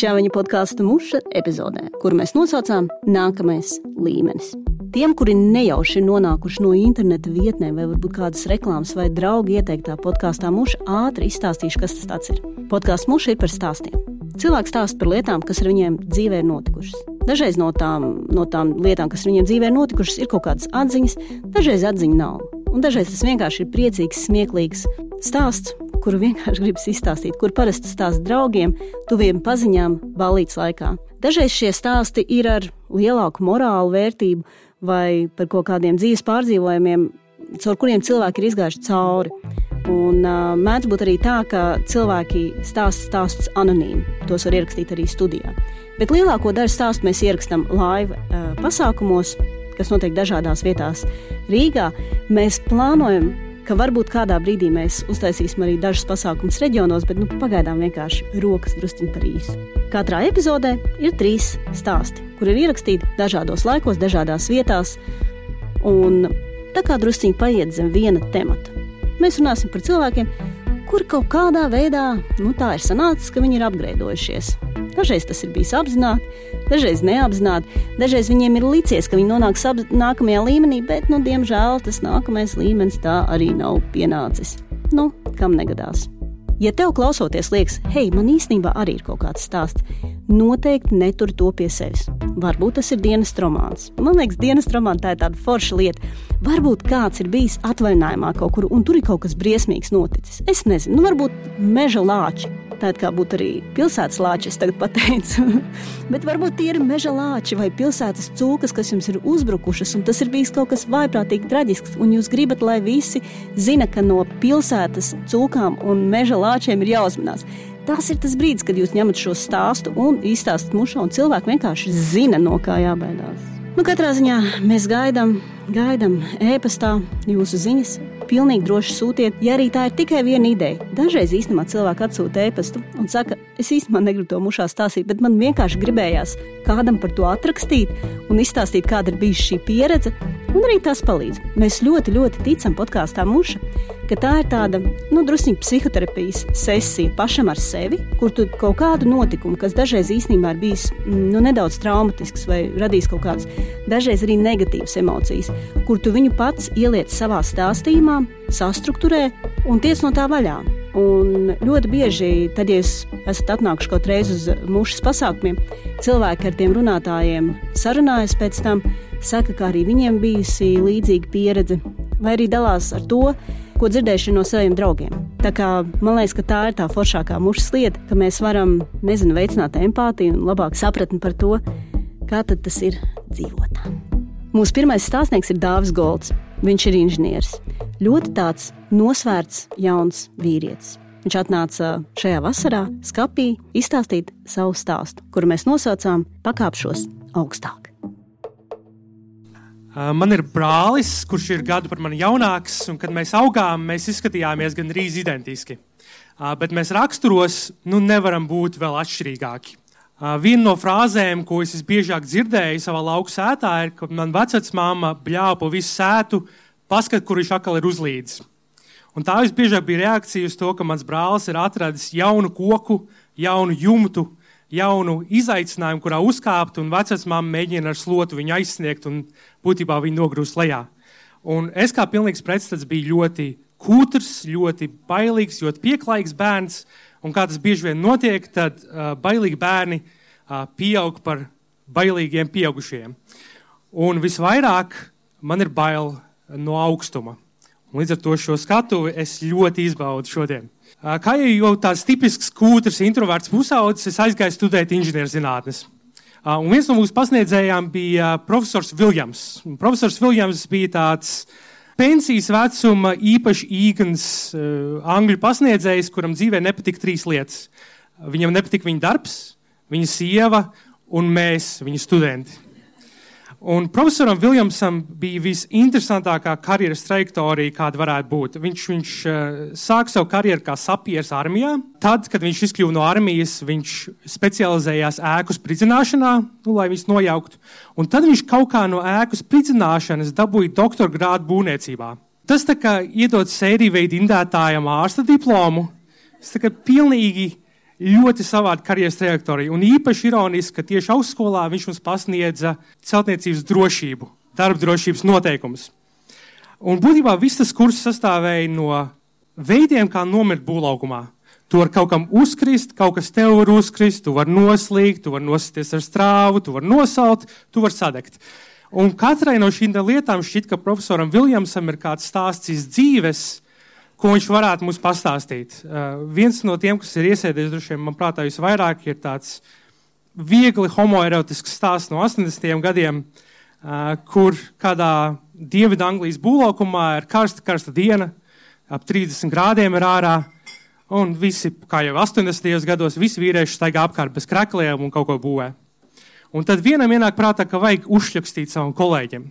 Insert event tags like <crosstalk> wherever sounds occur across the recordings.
Šā viņa podkāstu muša epizodē, kuru mēs nosaucām Nākamais līmenis. Tiem, kuri nejauši nonākuši no interneta vietnēm, vai varbūt kādas reklāmas vai draugi ieteiktā podkāstā muša, ātri izstāstīšu, kas tas ir. Podkāsts muša ir par stāstiem. Cilvēks stāsta par lietām, kas ar viņiem dzīvē ir notikušas. Dažreiz no tām, no tām lietām, kas viņiem dzīvē ir notikušas, ir kaut kādas atziņas, dažreiz atziņa nav. Un dažreiz tas vienkārši ir priecīgs, smieklīgs stāsts, kuru vienkārši gribas izstāstīt, kur parasti stāsta draugiem, tuviem paziņām, balīdzes laikā. Dažreiz šie stāsti ir ar lielāku morālu vērtību vai par kaut kādiem dzīves pārdzīvojumiem, caur kuriem cilvēki ir izgājuši cauri. Un uh, mēdz būt arī tā, ka cilvēki stāsta stāstus anonīmi. Tos var ierakstīt arī studijā. Bet lielāko daļu stāstu mēs ierakstām live uh, pasākumos, kas notiek dažādās vietās Rīgā. Mēs plānojam ka varbūt kādā brīdī mēs uztaisīsim arī dažus pasākumus reģionos, bet nu, pagaidām vienkārši rokas drusciņi par īsu. Katrā epizodē ir trīs stāsti, kur ir ierakstīti dažādos laikos, dažādās vietās, un tā kā drusciņi paiet zem viena temata. Mēs runāsim par cilvēkiem, kur kaut kādā veidā nu, tā ir sanācis, ka viņi ir apgraidojušies. Dažreiz tas ir bijis apzināti, dažreiz neapzināti. Dažreiz viņiem ir licies, ka viņi nonāks nākamajā līmenī, bet, nu, diemžēl, tas nākamais līmenis tā arī nav pienācis. Nu, kam negadās? Ja tev klausoties liekas, hei, man īstenībā arī ir kaut kāds stāsts, noteikti netur to pie sevis. Varbūt tas ir dienas romāns. Man liekas, dienas romāna tā ir tāda forša lieta. Varbūt kāds ir bijis atvaļinājumā kaut kur, un tur ir kaut kas briesmīgs noticis. Es nezinu, nu, varbūt meža lāči Tāda kā būtu arī pilsētas lāči, es tagad pateicu. <laughs> Bet varbūt tie ir meža lāči vai pilsētas cūkas, kas jums ir uzbrukušas, un tas ir bijis kaut kas vaiprātīgi traģisks. Un jūs gribat, lai visi zina, ka no pilsētas cūkām un meža lāčiem ir jāuzmanās. Tas ir tas brīdis, kad jūs ņemat šo stāstu un izstāstat mušā, un cilvēki vienkārši zina, no kā jābaidās. Nu, katrā ziņā mēs gaidām, gaidām e-pastā jūsu ziņas, pilnīgi droši sūtiet, ja arī tā ir tikai viena ideja. Dažreiz īstenībā cilvēki atsūta e-pastu un saka, es īstenībā negribu to mušā stāstīt, bet man vienkārši gribējās kādam par to atrakstīt un izstāstīt, kāda ir bijusi šī pieredze. Un arī tas palīdz. Mēs ļoti, ļoti ticam podkāstā muša, ka tā ir tāda nu, druskuļa psihoterapijas sesija pašam ar sevi, kur tu kaut kādu notikumu, kas dažreiz īstenībā ir bijis nu, nedaudz traumatisks vai radījis kaut kādas dažreiz arī negatīvas emocijas, kur tu viņu pats ieliec savā stāstījumā, sastruktūrē un tiec no tā vaļā. Un ļoti bieži, tad, ja jūs esat atnākuši kaut reiz uz mušas pasākumiem, cilvēki ar tiem runātājiem sarunājas pēc tam saka, ka arī viņiem bijusi līdzīga pieredze, vai arī dalās ar to, ko dzirdējuši no saviem draugiem. Tā kā, man liekas, ka tā ir tā foršākā mušas lieta, ka mēs varam nezinu, veicināt empātiju un labāk sapratni par to, kā tas ir dzīvot. Mūsu pirmais stāstnieks ir Dāvis Golds. Viņš ir inženieris. Ļoti tāds nosvērts, jauns vīrietis. Viņš atnāca šajā vasarā skapī izstāstīt savu stāstu, kuru mēs nosaucām Pakāpšos augstāk. Man ir brālis, kurš ir gadu par mani jaunāks, un kad mēs augām, mēs izskatījāmies gandrīz identiski. Bet mēs raksturos nu, nevaram būt vēl atšķirīgāki. Viena no frāzēm, ko es visbiežāk dzirdēju savā lauka sētā, ir, ka man vecmāma bļāva pa visu sētu, paskat, kur viņš atkal ir uzlīdis. Un tā visbiežāk bija reakcija uz to, ka mans brālis ir atradis jaunu koku, jaunu jumtu, jaunu izaicinājumu, kurā uzkāpt, un vecmāma mēģina ar slotu viņu aizsniegt un būtībā viņu nogrūst lejā. Un es kā pilnīgs pretstats biju ļoti kūtrs, ļoti bailīgs, ļoti pieklājīgs bērns. Un kā tas bieži vien notiek, tad uh, bailīgi bērni uh, pieaug par bailīgiem pieaugušiem. Un visvairāk man ir bail no augstuma. Un līdz ar to šo skatuvi es ļoti izbaudu šodien. Kā jau tāds tipisks kūtrs, introverts pusaudzis, es aizgāju studēt inženierzinātnes. Un viens no mūsu pasniedzējām bija profesors Viljams. Un profesors Viljams bija tāds pensijas vecuma īpaši īgans angļu pasniedzējs, kuram dzīvē nepatika trīs lietas. Viņam nepatika viņa darbs, viņa sieva un mēs, viņa studenti. Un profesoram Viljamsam bija visinteresantākā karjeras trajektorija, kāda varētu būt. Viņš, viņš uh, sāka savu karjeru kā sapieris armijā. Tad, kad viņš izkļuva no armijas, viņš specializējās ēku spridzināšanā, nu, lai viņus nojauktu. Un tad viņš kaut kā no ēku spridzināšanas dabūja doktora grādu būvniecībā. Tas iedod sēriju veidu indētājam ārsta diplomu. Tas kā pilnīgi ļoti savāda karjeras trajektorija. Un īpaši ironiski, ka tieši augstskolā viņš mums pasniedza celtniecības drošību, darba drošības noteikumus. Un būtībā viss tas kurs sastāvēja no veidiem, kā nomirt būvlaukumā. Tu vari kaut kam uzkrist, kaut kas tev var uzkrist, tu vari noslīgt, tu vari nosties ar strāvu, tu vari nosalt, tu vari sadegt. Un katrai no šīm lietām šķiet, ka profesoram Viljamsam ir kāds stāsts dzīves, ko viņš varētu mums pastāstīt. Uh, viens no tiem, kas ir iesēdies, droši vien, manuprāt, visvairāk ir tāds viegli homoerotisks stāsts no 80. gadiem, uh, kur kādā Dienvidu-Anglijas būvlaukumā ir karsta, karsta diena, ap 30 grādiem ir ārā. Un visi, kā jau 80. gados, visi vīrieši staigā apkārt bez krekliem un kaut ko būvē. Un tad vienam ienāk prātā, ka vajag uzšķakstīt savam kolēģim.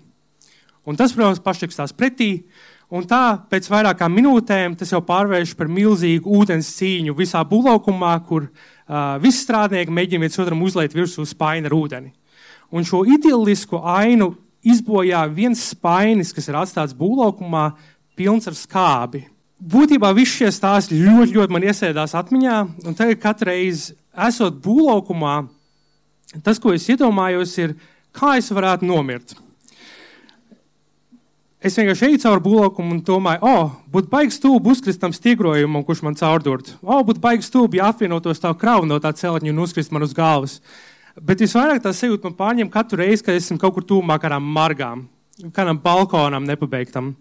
Un tas, protams, pašķakstās pretī. Un tā pēc vairākām minūtēm tas jau pārvērš par milzīgu ūdens cīņu visā būvlaukumā, kur uh, visi strādnieki mēģina viens otram uzliet virsū spaini ar ūdeni. Un šo idillisku ainu izbojā viens spainis, kas ir atstāts būvlaukumā, pilns ar skābi būtībā visi šie stāsti ļoti, ļoti man iesēdās atmiņā. Un tagad, katru reizi, esot būvlaukumā, tas, ko es iedomājos, ir, kā es varētu nomirt. Es vienkārši eju cauri būvlaukumu un domāju, o, oh, būtu baigs stūbi uzkrist tam stiegrojumam, kurš man caurdurt. O, oh, būtu baigs stūbi, ja apvienotos tā kravu no tā celtņa un uzkrist man uz galvas. Bet visvairāk tā sajūta man pārņem katru reizi, kad esmu kaut kur tūmāk kādām margām, kādam balkonam nepabeigtam.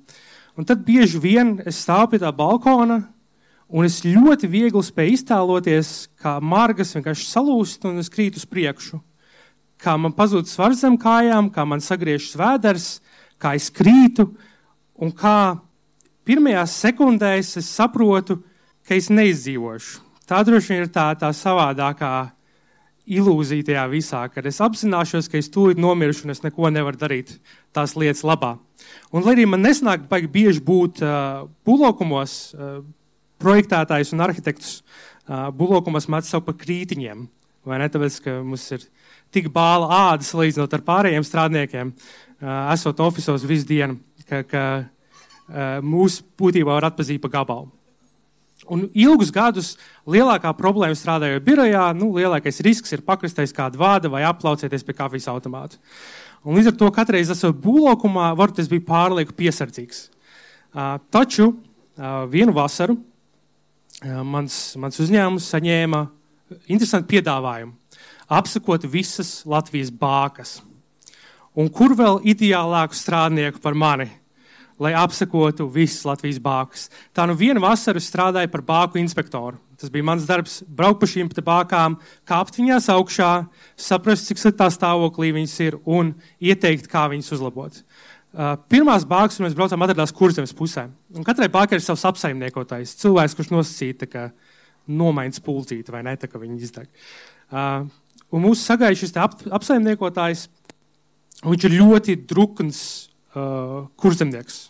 Un tad bieži vien es stāvu pie tā balkona, un es ļoti viegli spēju iztēloties, kā margas vienkārši salūst un es krītu uz priekšu. Kā man pazūd svars zem kājām, kā man sagriežas vēders, kā es krītu, un kā pirmajās sekundēs es saprotu, ka es neizdzīvošu. Tā droši vien ir tā, tā savādākā ilūzija tajā visā, kad es apzināšos, ka es tūlīt nomiršu un es neko nevaru darīt tās lietas labā. Un, lai arī man nesanāk baigi bieži būt uh, būvlaukumos, uh, projektētājs un arhitekts uh, būvlaukumos mēdz saukt par krītiņiem. Vai ne? Tāpēc, ka mums ir tik bāla āda salīdzinot ar pārējiem strādniekiem, esot oficiālos visu dienu, ka, ka mūsu būtībā var atpazīt pa gabalu. Un ilgus gadus lielākā problēma strādājot birojā, nu, lielākais risks ir pakristies kādu vādu vai aplaucēties pie kafijas automāta. Un līdz ar to katreiz esot būvlaukumā, varbūt es biju pārlieku piesardzīgs. Uh, taču uh, vienu vasaru uh, mans, mans uzņēmums saņēma interesantu piedāvājumu apsakot visas Latvijas bākas. Un kur vēl ideālāku strādnieku par mani, lai apsakotu visas Latvijas bākas? Tā nu vienu vasaru strādāju par bāku inspektoru. Tas bija mans darbs, braukt pa šīm bākām, kāpt viņās augšā, saprast, cik sliktā stāvoklī viņas ir un ieteikt, kā viņas uzlabot. Pirmās bāzes mēs braucām, atradās kurzemes pusē. Un katrai bāzei ir savs apsaimniekotājs, cilvēks, kurš nosacīja, ka nomainīs pulcīti vai ne, tā kā viņi izdeg. Un mūsu sagaidīja šis ap, apsaimniekotājs, viņš ir ļoti drukns uh, kurzemnieks.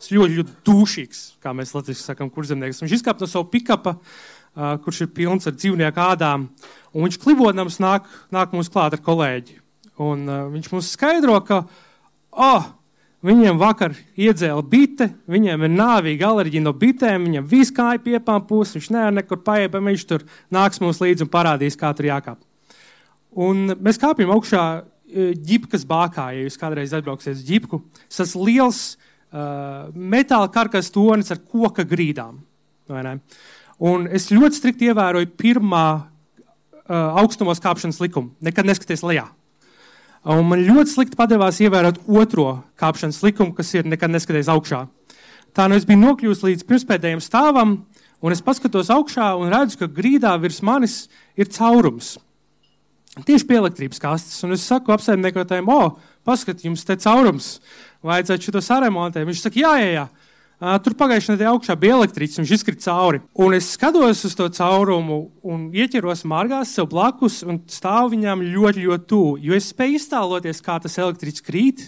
Tas ļoti, ļoti dūšīgs, kā mēs latviešu sakām, kurzemnieks. Viņš izkāpa no sava pikapa, uh, kurš ir pilns ar dzīvnieku ādām. Un viņš klibodams nāk, nāk mums klāt ar kolēģi. Un, uh, viņš mums skaidro, ka oh, viņiem vakar iedzēla bite, viņiem ir nāvīga alerģija no bitēm, viņam viss kāja piepāmpūs, viņš nevar nekur paiet, bet viņš tur nāks mums līdzi un parādīs, kā tur jākāp. Un mēs kāpjam augšā ģipkas bākā, ja jūs kādreiz atbrauksiet uz ģipku. Tas liels uh, metāla karkas tonis ar koka grīdām. Un es ļoti strikti ievēroju pirmā uh, augstumos kāpšanas likumu. Nekad neskaties lejā. Un man ļoti slikti padevās ievērot otro kāpšanas likumu, kas ir nekad neskaties augšā. Tā nu es biju nokļuvusi līdz pirmspēdējiem stāvam, un es paskatos augšā un redzu, ka grīdā virs manis ir caurums. Tieši pie elektrības kastes. Un es saku apsaimniekotājiem, o, paskatiet, jums te caurums, vajadzētu šo saremontēt. Viņš saka, jā, jā, jā. Tur pagājušajā nedēļā augšā bija elektrīts, viņš izkrita cauri. Un es skatos uz to caurumu un ieķeros margās sev blakus un stāvu viņām ļoti, ļoti tuvu. Jo es spēju iztēloties, kā tas elektrīts krīt,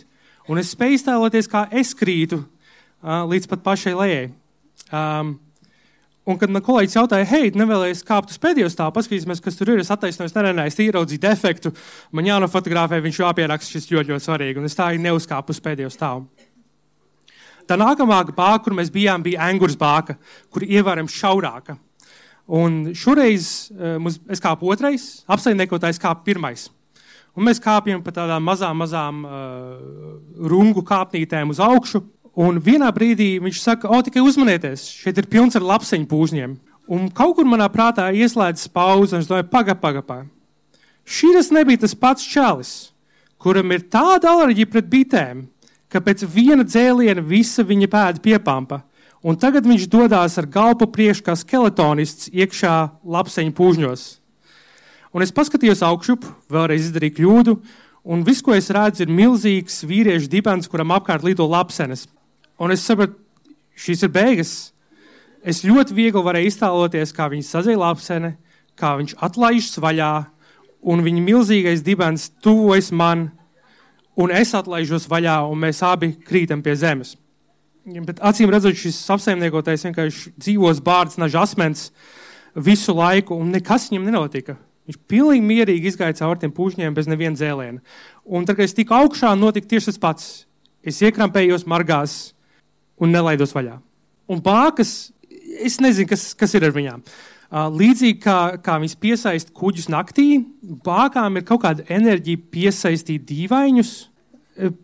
un es spēju iztēloties, kā es krītu uh, līdz pat pašai lejai. Um, Un, kad man kolēģis jautāja, hei, nevēlies kāpt uz pēdējo stāvu, paskatīsimies, kas tur ir. Es attaisnoju, nē, nē, es ieraudzīju defektu. Man jānofotografē, viņš jāpieraksta, šis ļoti, ļoti svarīgi. Un es tā neuzkāpu uz pēdējo stāvu. Tā nākamā bāka, kur mēs bijām, bija Angūras bāka, kur ievērojami šaurāka. Un šoreiz uh, mums, es kāpu otrais, apsaimniekotājs kāpa pirmais. Un mēs kāpjam pa tādām mazām, mazām uh, rungu kāpnītēm uz augšu. Un vienā brīdī viņš saka, o, tikai uzmanieties, šeit ir pilns ar lapseņu pūžņiem. Un kaut kur manā prātā ieslēdzas pauze, un es domāju, paga, paga, paga. Šis nebija tas pats čalis, kuram ir tāda alerģija pret bitēm, ka pēc viena dzēliena visa viņa pēda piepampa. Un tagad viņš dodas ar galvu priekšā, kā skeletonists, iekšā lapseņu pūžņos. Un es paskatījos augšup, vēlreiz izdarīju kļūdu, un viss, ko es redzu, ir milzīgs vīriešu dibens, kuram apkārt lido lapsenes. Un es sapratu, šīs ir beigas. Es ļoti viegli varēju iztēloties, kā viņš sazēja lapseni, kā viņš atlaižas vaļā, un viņa milzīgais dibens tuvojas man, un es atlaižos vaļā, un mēs abi krītam pie zemes. Bet acīm redzot, šis apsaimniekotais vienkārši dzīvos bārds, naža asmens visu laiku, un nekas viņam nenotika. Viņš pilnīgi mierīgi izgāja cauri tiem pušņiem bez neviena dzēliena. Un tad, kad es tiku augšā, notika tieši tas pats. Es iekrampējos margās un nelaidos vaļā. Un bākas, es nezinu, kas, kas ir ar viņām. Līdzīgi kā, kā viņas piesaista kuģus naktī, bākām ir kaut kāda enerģija piesaistīt dīvainus.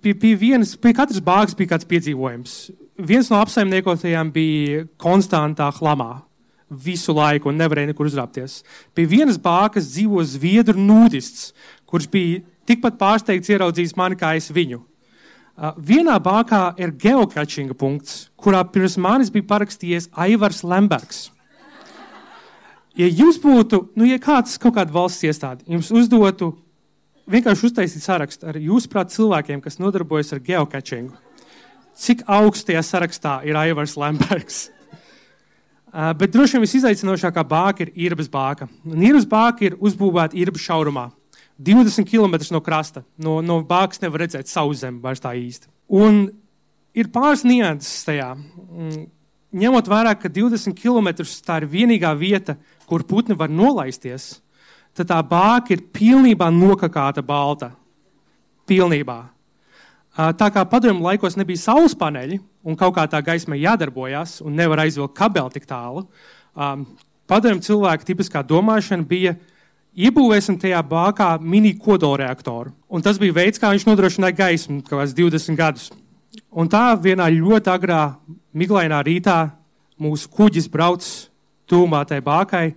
Pie, pie, vienas, pie katras bāgas bija kāds piedzīvojums viens no apsaimniekotajiem bija konstantā hlamā. Visu laiku un nevarēja nekur uzrāpties. Pie vienas bākas dzīvo zviedru nudists, kurš bija tikpat pārsteigts ieraudzījis mani kā es viņu. Vienā bākā ir geocaching punkts, kurā pirms manis bija parakstījies Aivars Lembergs. Ja jums būtu, nu, ja kāds kaut kāda valsts iestāde jums uzdotu vienkārši uztaisīt sarakstu ar jūsu prāt cilvēkiem, kas nodarbojas ar geocachingu, cik augstajā sarakstā ir Aivars Lembergs. Bet droši vien visizaicinošākā bāka ir Irbas bāka. Un Irbas bāka ir uzbūvēta Irbas šaurumā. 20 km no krasta. No, no bākas nevar redzēt savu zemi vairs tā īsti. Un ir pāris nianses tajā. Mm, ņemot vērā, ka 20 km tā ir vienīgā vieta, kur putni var nolaisties, tad tā bāka ir pilnībā nokakāta balta. Pilnībā. Tā kā padomju laikos nebija saules paneļi un kaut kā tā gaisma jādarbojas un nevar aizvilkt kabeli tik tālu, padomju cilvēku tipiskā domāšana bija iebūvēsim tajā bākā mini kodolreaktoru. Un tas bija veids, kā viņš nodrošināja gaismu kaut kādus 20 gadus. Un tā vienā ļoti agrā, miglainā rītā mūsu kuģis brauc tūmā tai bākai,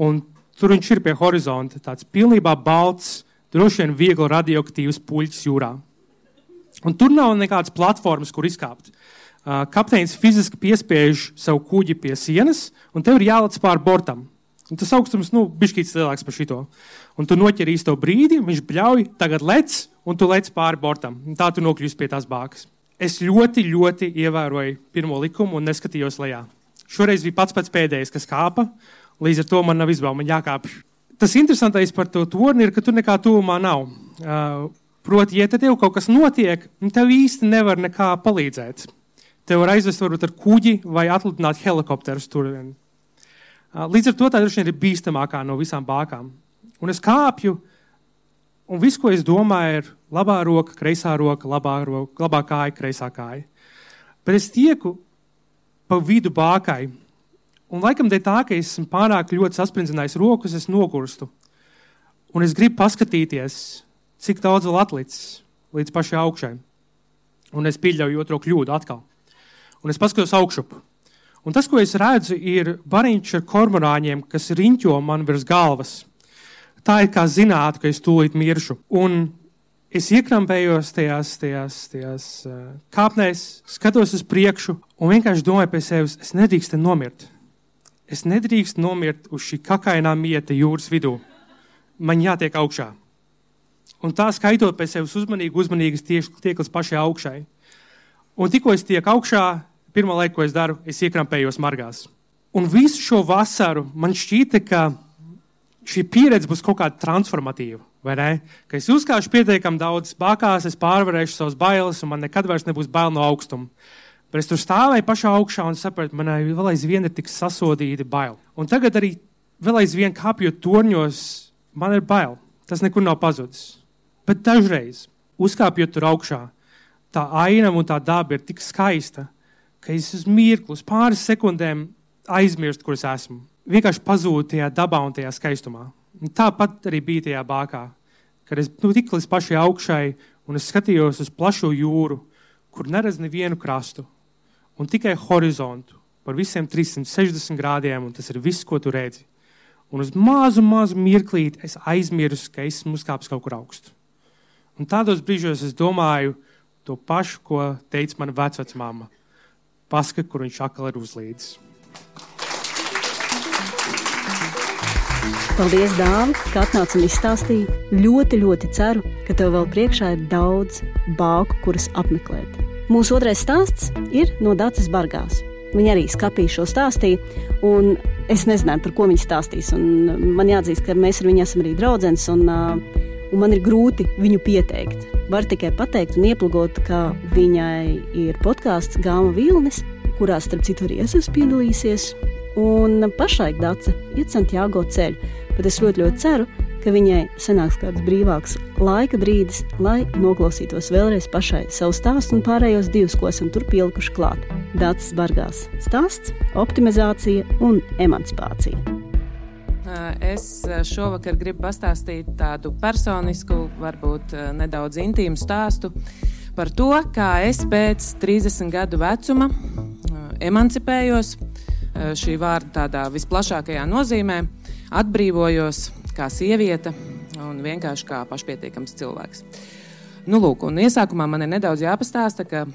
un tur viņš ir pie horizonta, tāds pilnībā balts, droši vien viegli radioaktīvs puļķis jūrā. Un tur nav nekādas platformas, kur izkāpt. Uh, kapteinis fiziski piespiež savu kuģi pie sienas, un tev ir jālec pāri bortam. Un tas augstums, nu, bišķīts lielāks par šito. Un tu noķer īsto brīdi, viņš bļauj, tagad lec, un tu lec pāri bortam. Un tā tu nokļūsi pie tās bākas. Es ļoti, ļoti ievēroju pirmo likumu un neskatījos lejā. Šoreiz bija pats pats pēdējais, kas kāpa. Līdz ar to man nav izbauda, man jākāpj. Tas interesantais par to torni ir, ka tur nekā tuvumā nav. Uh, Proti, ja tev kaut kas notiek, tev īsti nevar nekā palīdzēt. Tev var aizvest varbūt ar kuģi vai atlidināt helikopterus tur. Līdz ar to tā ir bīstamākā no visām bākām. Un es kāpju, un viss, ko es domāju, ir labā roka, kreisā roka, labā, roka, labā kāja, kreisā kāja. Bet es tieku pa vidu bākai, un laikam dēļ tā, ka es esmu pārāk ļoti sasprindzinājis rokas, es nogurstu. Un es gribu paskatīties, cik daudz vēl atlicis līdz pašai augšai. Un es pieļauju otro kļūdu atkal. Un es paskatos augšup. Un tas, ko es redzu, ir bariņš ar kormorāņiem, kas riņķo man virs galvas. Tā ir kā zināt, ka es tūlīt miršu. Un es iekrampējos tajās, tajās, tajās uh, kāpnēs, skatos uz priekšu un vienkārši domāju pie sevis, es nedrīkstu nomirt. Es nedrīkstu nomirt uz šī kakainā mieta jūras vidū. Man jātiek augšā. Un tā skaitot pēc sevis uzmanīgi, uzmanīgi tieši tiek līdz pašai augšai. Un tikko es tieku augšā, pirmā lieta, ko es daru, es iekrampējos margās. Un visu šo vasaru man šķīta, ka šī pieredze būs kaut kāda transformatīva. Ka es uzkāpšu pietiekami daudz bākās, es pārvarēšu savas bailes, un man nekad vairs nebūs bail no augstuma. Bet es tur stāvēju pašā augšā un sapratu, manai vēl aizvien ir tik sasodīta bail. Un tagad arī vēl aizvien kāpjot torņos, man ir bail. Tas nekur nav pazudis. Bet dažreiz, uzkāpjot tur augšā, tā ainava un tā daba ir tik skaista, ka es uz mirkli, uz pāris sekundēm aizmirstu, kur es esmu. vienkārši pazūd tajā dabā un tajā skaistumā. Un tāpat arī bija tajā bākā, kad es nu, tiku līdz pašai augšai un es skatījos uz plašo jūru, kur neredz nevienu krastu un tikai horizontu par visiem 360 grādiem, un tas ir viss, ko tu redzi. Un uz mazu, mazu mirklīti es aizmirsu, ka esmu uzkāpis kaut kur augstu. Un tādos brīžos es domāju to pašu, ko teica mana vecmāma. Paskat, kur viņš atkal ir uzlīdis. Paldies, Dāvi, ka atnāci un izstāstīji. Ļoti, ļoti ceru, ka tev vēl priekšā ir daudz bāku, kuras apmeklēt. Mūsu otrais stāsts ir no Dācis Bargās. Viņa arī skatīja šo stāstīju, un es nezināju, par ko viņa stāstīs. Un man jāatzīst, ka mēs ar viņu esam arī draugi, un, un man ir grūti viņu pieteikt. Var tikai pateikt un ieplūgot, ka viņai ir podkāsts Gāma Vilnis, kurā starp citu arī es esmu piedalījusies. Un pašai Dāca iet Santiago ceļu bet es ļoti, ļoti ceru, ka viņai sanāks kāds brīvāks laika brīdis, lai noklausītos vēlreiz pašai savu stāstu un pārējos divus, ko esam tur pielikuši klāt. Dācis Bargās stāsts, optimizācija un emancipācija. Es šovakar gribu pastāstīt tādu personisku, varbūt nedaudz intīmu stāstu par to, kā es pēc 30 gadu vecuma emancipējos šī vārda tādā visplašākajā nozīmē atbrīvojos kā sieviete un vienkārši kā pašpietiekams cilvēks. Nu, lūk, un iesākumā man ir nedaudz jāpastāsta, ka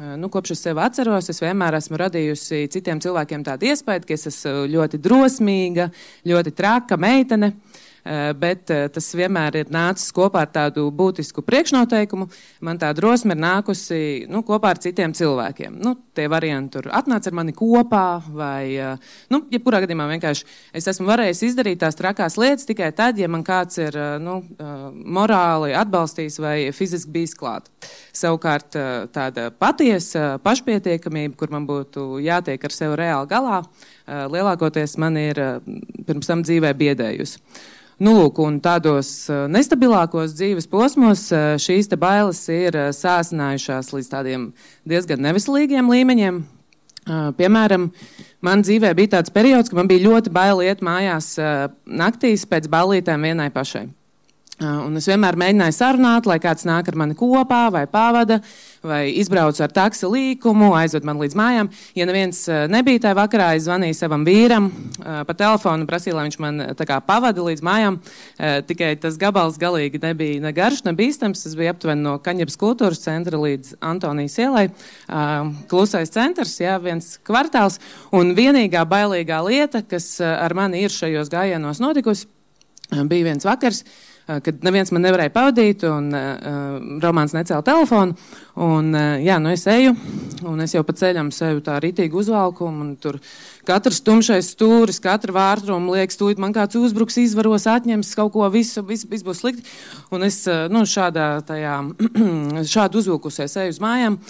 nu, kopš es sevi atceros, es vienmēr esmu radījusi citiem cilvēkiem tādu iespēju, ka es esmu ļoti drosmīga, ļoti traka meitene. Eh, bet eh, tas vienmēr ir nācis kopā ar tādu būtisku priekšnoteikumu. Man tā drosme ir nākusi nu, kopā ar citiem cilvēkiem. Nu, tie varianti tur atnāca ar mani kopā, vai, eh, nu, jebkurā gadījumā vienkārši es esmu varējis izdarīt tās trakās lietas tikai tad, ja man kāds ir nu, morāli atbalstījis vai fiziski bijis klāt. Savukārt tāda patiesa pašpietiekamība, kur man būtu jātiek ar sevi reāli galā, lielākoties man ir pirms tam dzīvē biedējusi. Nu, lūk, un tādos uh, nestabilākos dzīves posmos uh, šīs bailes ir uh, sāsinājušās līdz tādiem diezgan neveselīgiem līmeņiem. Piemēram, man dzīvē bija tāds periods, ka man bija ļoti bail iet mājās naktīs pēc ballītēm vienai pašai. Un es vienmēr mēģināju sarunāt, lai kāds nāk ar mani kopā, vai pavada, vai izbrauc ar taksi līkumu, aizved mani līdz mājām. Ja neviens nebija tajā vakarā, es zvanīju savam vīram pa telefonu, prasīju, lai viņš man pavada līdz mājām. Tikai tas gabals galīgi nebija ne garš, ne bīstams. Tas bija aptuveni no Kaņepes kultūras centra līdz Antonijas ielai. Klusais centrs, jā, viens kvartāls. Un vienīgā bailīgā lieta, kas ar mani ir šajos gājienos notikusi, bija viens vakars. Eh, kad neviens man nevarēja pavadīt, un uh, Romanis necēla telefonu. Un, uh, jā, nu es eju, un es jau pa ceļam sevi tā ritīgi uzvalku, un tur katrs tumšais stūris, katra vārtruma liekas, tūlīt man kāds uzbruks, izvaros, atņems kaut ko, visu, viss, viss būs slikti. Un es, uh, nu, šādā, tajā, <clears throat> šādi uzvilkusies eju uz mājām.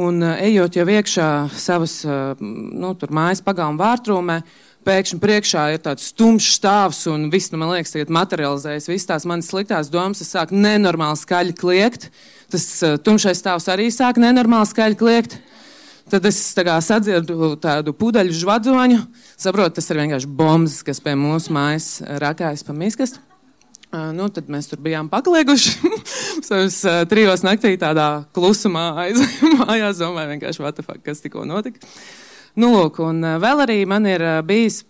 Un ejot jau iekšā savas, nu, mājas pagalma vārtrūmē, uh, pēkšņi priekšā ir tāds stumjš stāvs, un viss, nu, man liekas, tagad materializējas. Visas tās manas sliktās domas sāk nenormāli skaļi kliegt. Tas uh, tumšais stāvs arī sāk nenormāli skaļi kliegt. Tad es tā kā sadzirdu tādu pudeļu žvadzoņu. Saprotu, tas ir vienkārši bombas, kas pie mūsu mājas rakājas pa miskastu. Uh, nu, tad mēs tur bijām paklieguši. <laughs> Savus uh, trijos naktī tādā klusumā aizējām <laughs> mājās. Domāju, vienkārši, what the fuck, kas tikko notika. Uh, Nu, lūk, un eh, vēl arī man ir eh, bijis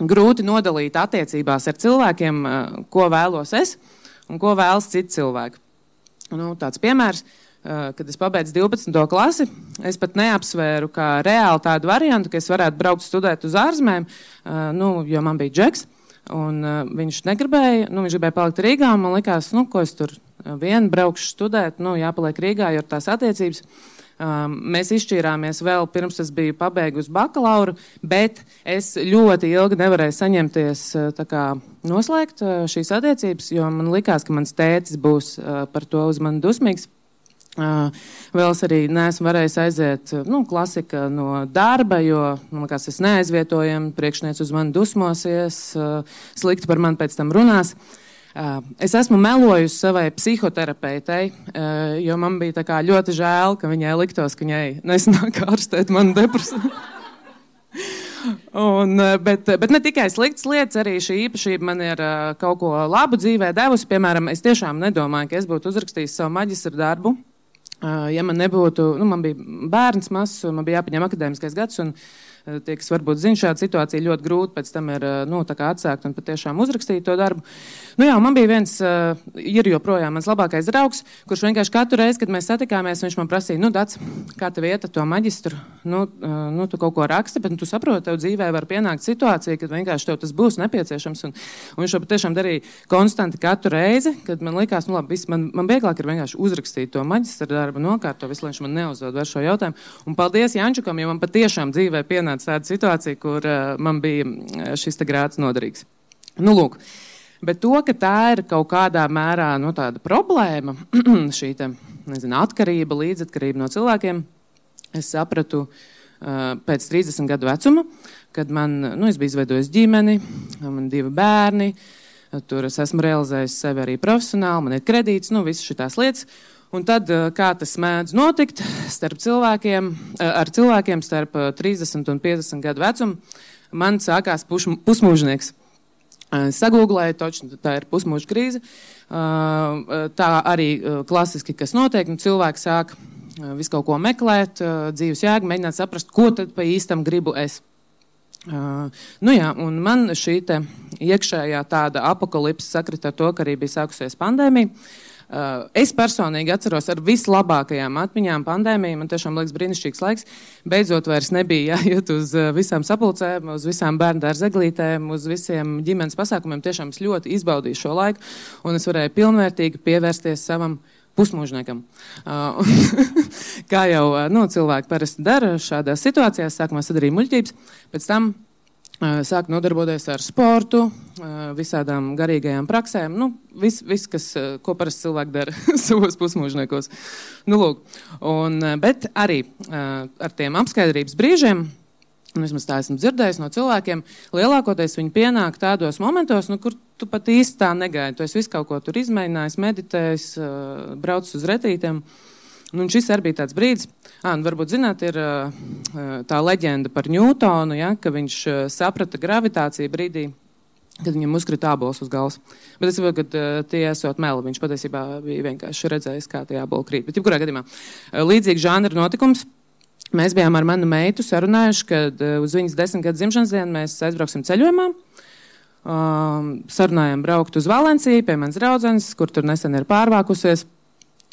grūti nodalīt attiecībās ar cilvēkiem, eh, ko vēlos es un ko vēlas citi cilvēki. Nu, tāds piemērs, kad es pabeidzu 12. klasi, es pat neapsvēru kā reāli tādu variantu, ka es varētu braukt studēt uz ārzemēm, nu, jo man bija džeks. Un, uh, viņš negribēja, nu, viņš gribēja palikt Rīgā. Man liekas, nu, ko es tur vien braukšu studēt, nu, jāpaliek Rīgā, jo ir tās attiecības. Uh, Um, mēs izšķīrāmies vēl pirms es biju pabeigusi bakalauru, bet es ļoti ilgi nevarēju saņemties uh, kā, noslēgt uh, šīs attiecības, jo man likās, ka mans tēcis būs uh, par to uz mani dusmīgs. Uh, vēl es arī neesmu varējis aiziet nu, klasika no darba, jo man liekas, es neaizvietojami, priekšnieks uz mani dusmosies, uh, slikti par mani pēc tam runās. Uh, Es esmu melojusi savai psihoterapeitei, jo man bija ļoti žēl, ka viņai liktos, ka viņai nesanāk ārstēt manu depresiju. Un, bet, bet ne tikai sliktas lietas, arī šī īpašība man ir kaut ko labu dzīvē devusi. Piemēram, es tiešām nedomāju, ka es būtu uzrakstījis savu maģistra darbu. Ja man nebūtu, nu, man bija bērns mazs, man bija jāpaņem akadēmiskais gads, un uh, tie, kas varbūt zina šādu situāciju, ļoti grūti pēc tam ir eh, nu, atsākt un patiešām uzrakstīt to darbu. Nu, jā, man bija viens, uh, ir joprojām mans labākais draugs, kurš vienkārši katru reizi, kad mēs satikāmies, viņš man prasīja, nu, Dats, kā tev iet ar to maģistru? Nu, uh, nu, tu kaut ko raksti, bet nu, tu saproti, tev dzīvē var pienākt situācija, kad vienkārši tev tas būs nepieciešams. Un, un viņš to patiešām darīja konstanti katru reizi, kad man likās, nu, labi, viss, man, man vieglāk ir vienkārši uzrakstīt to maģistra darbu, nokārto visu, lai viņš man neuzdod vairs šo jautājumu. Un paldies Jančukam, jo man patiešām dzīvē pienāca tāda situācija, kur uh, man bija šis grāts noderīgs. Nu, lūk. Bet to, ka tā ir kaut kādā mērā nu, problēma, <clears throat> šī te, nezinu, atkarība, līdzatkarība no cilvēkiem, es sapratu uh, pēc 30 gadu vecuma, kad man, nu, es biju izveidojis ģimeni, man divi bērni, tur es esmu realizējis sevi arī profesionāli, man ir kredīts, nu, visas šīs lietas. Un tad, kā tas mēdz notikt starp cilvēkiem, ar cilvēkiem starp 30 un 50 gadu vecumu, man sākās puš, pusmūžnieks. Sagūglēju, toču, tā ir pusmūža krīze. Tā arī klasiski, kas notiek, nu, cilvēki sāk visu kaut ko meklēt, dzīves jēgu, mēģināt saprast, ko tad pa īstam gribu es. Uh, nu jā, man šī iekšējā tāda apakalipse sakrita ar to, ka arī bija sākusies pandēmija. Uh, es personīgi atceros ar vislabākajām atmiņām pandēmiju. Man tiešām liekas brīnišķīgs laiks. Beidzot, vairs nebija jāiet uz uh, visām sapulcēm, uz visām bērnu dārza eglītēm, uz visiem ģimenes pasākumiem. Tiešām es ļoti izbaudīju šo laiku, un es varēju pilnvērtīgi pievērsties savam pusmūžniekam. Uh, <laughs> kā jau nu, cilvēki parasti dara šādās situācijās, sākumā sadarīja muļķības, pēc tam sāk nodarboties ar sportu, visādām garīgajām praksēm. Nu, viss, vis, kas, ko parasti cilvēki dara <laughs> savos pusmūžniekos. Nu, lūk. un, bet arī ar tiem apskaidrības brīžiem. Un vismaz tā esmu dzirdējis no cilvēkiem. Lielākoties viņi pienāk tādos momentos, nu, kur tu pat īsti tā negaidi. Tu esi visu kaut ko tur izmēģinājis, meditējis, braucis uz retītiem. Nu, šis arī bija tāds brīdis, À, nu, varbūt zināt, ir tā leģenda par Ņūtonu, ja, ka viņš saprata gravitāciju brīdī, kad viņam uzkrita ābols uz galvas. Bet es saprotu, ka tie esot meli. Viņš patiesībā bija vienkārši redzējis, kā tie āboli krīt. Bet, jebkurā gadījumā, līdzīgs žanra notikums. Mēs bijām ar manu meitu sarunājuši, kad uz viņas desmit gadu dzimšanas dienu mēs aizbrauksim ceļojumā. Um, sarunājām braukt uz Valenciju pie manas draudzenes, kur tur nesen ir pārvākusies.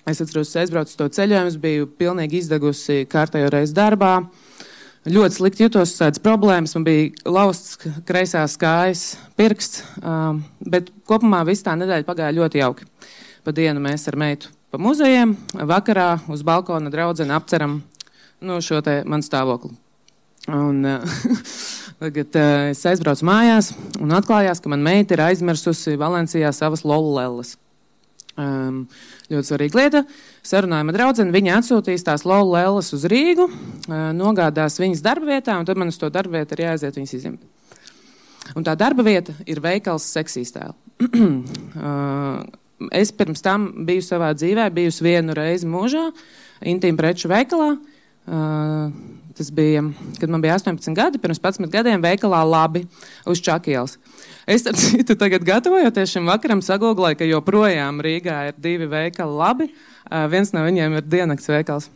Es atceros, ka aizbraucu to ceļojumu, biju pilnīgi izdegusi kārtējo reizi darbā. Ļoti slikti jutos, tādas problēmas. Man bija lausts kreisās kājas, pirksts, um, bet kopumā viss tā nedēļa pagāja ļoti jauki. Pa dienu mēs ar meitu pa muzejiem, vakarā uz balkona draudzene apceram nu, šo te manu stāvokli. Un, uh, <laughs> tagad uh, es aizbraucu mājās un atklājās, ka man meita ir aizmirsusi Valencijā savas lolulēlas. Um, ļoti svarīga lieta. Sarunājuma draudzene, viņa atsūtīs tās lolu lēlas uz Rīgu, uh, nogādās viņas darba vietā, un tad man uz to darba vietu ir jāaiziet viņas izņemt. Un tā darba vieta ir veikals seksīstēl. uh, <clears throat> es pirms tam biju savā dzīvē, bijusi vienu reizi mūžā, intīmu preču veikalā. Uh, tas bija, kad man bija 18 gadi, pirms 11 gadiem veikalā labi uz Čakielas. Es tam citu tagad gatavojoties šim vakaram sagūglēju, ka joprojām Rīgā ir divi veikali labi. Viens no viņiem ir diennakts veikals.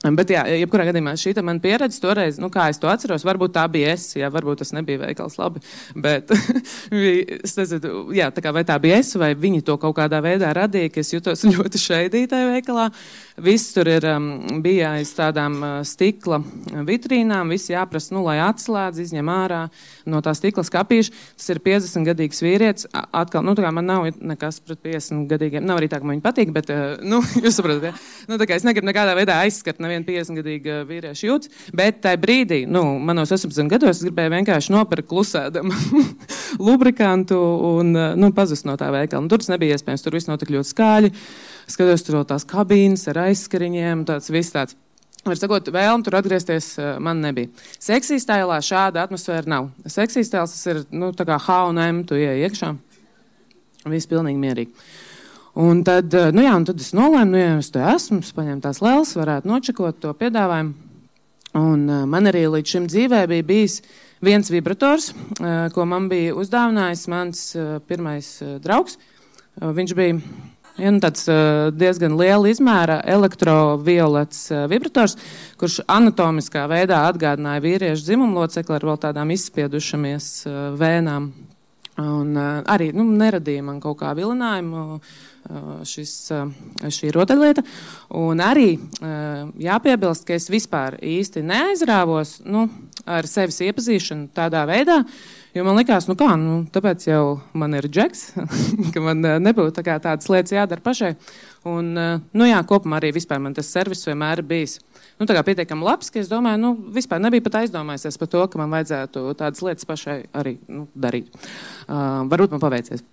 Bet, jā, jebkurā gadījumā šī mana pieredze toreiz, nu, kā es to atceros, varbūt tā bija es, jā, varbūt tas nebija veikals labi. Bet, <laughs> nezinu, jā, tā kā vai tā bija es, vai viņi to kaut kādā veidā radīja, ka es jutos <laughs> ļoti šeidītai veikalā. Viss tur ir, um, bija aiz tādām uh, stikla vitrīnām, viss jāprasa, nu, lai atslēdz, izņem ārā no tā stikla skapīša. Tas ir 50 gadīgs vīrietis. Atkal, nu, tā kā man nav nekas pret 50 gadīgiem, nav arī tā, ka man viņi patīk, bet, uh, nu, <laughs> jūs saprotat, ja? Nu, tā kā es negribu nekādā veidā aizskart nevienu 50 gadīgu vīriešu jūtas, bet tajā brīdī, nu, manos 18 gados es gribēju vienkārši nopirkt klusēdam <laughs> lubrikantu un, nu, pazust no tā veikala. Nu, tur tas nebija iespējams, tur viss notika ļoti skaļi skatos tur tās kabīnes ar aizskariņiem, tāds viss tāds. Var sakot, vēlme tur atgriezties eh, man nebija. Seksīs tēlā šāda atmosfēra nav. Seksīs tēls ir, nu, kā H&M, tu ieej iekšā. Viss pilnīgi mierīgi. Un tad, eh, nu jā, un tad es nolēmu, nu, ja es te esmu, es paņēmu tās lēlas, varētu nočakot to piedāvājumu. Un uh, man arī līdz šim dzīvē bija bijis viens vibrators, ko man bija uzdāvinājis mans pirmais draugs. Viņš bija ja, nu, tāds diezgan liela izmēra elektroviolets vibrators, kurš anatomiskā veidā atgādināja vīriešu dzimumu locekli ar vēl tādām izspiedušamies vēnām. Un, arī nu, neradīja man kaut kā vilinājumu šis, šī rotaļlieta. Un arī jāpiebilst, ka es vispār īsti neaizrāvos nu, ar sevis iepazīšanu tādā veidā, jo man likās, nu kā, nu, tāpēc jau man ir džeks, <laughs> ka man nebūtu tā tādas lietas jādara pašai. Un, nu jā, kopumā arī man tas servis vienmēr ir bijis nu, pietiekami labs, ka es domāju, nu, vispār nebija pat aizdomājies par to, ka man vajadzētu tādas lietas pašai arī nu, darīt. Uh, varbūt man paveicies.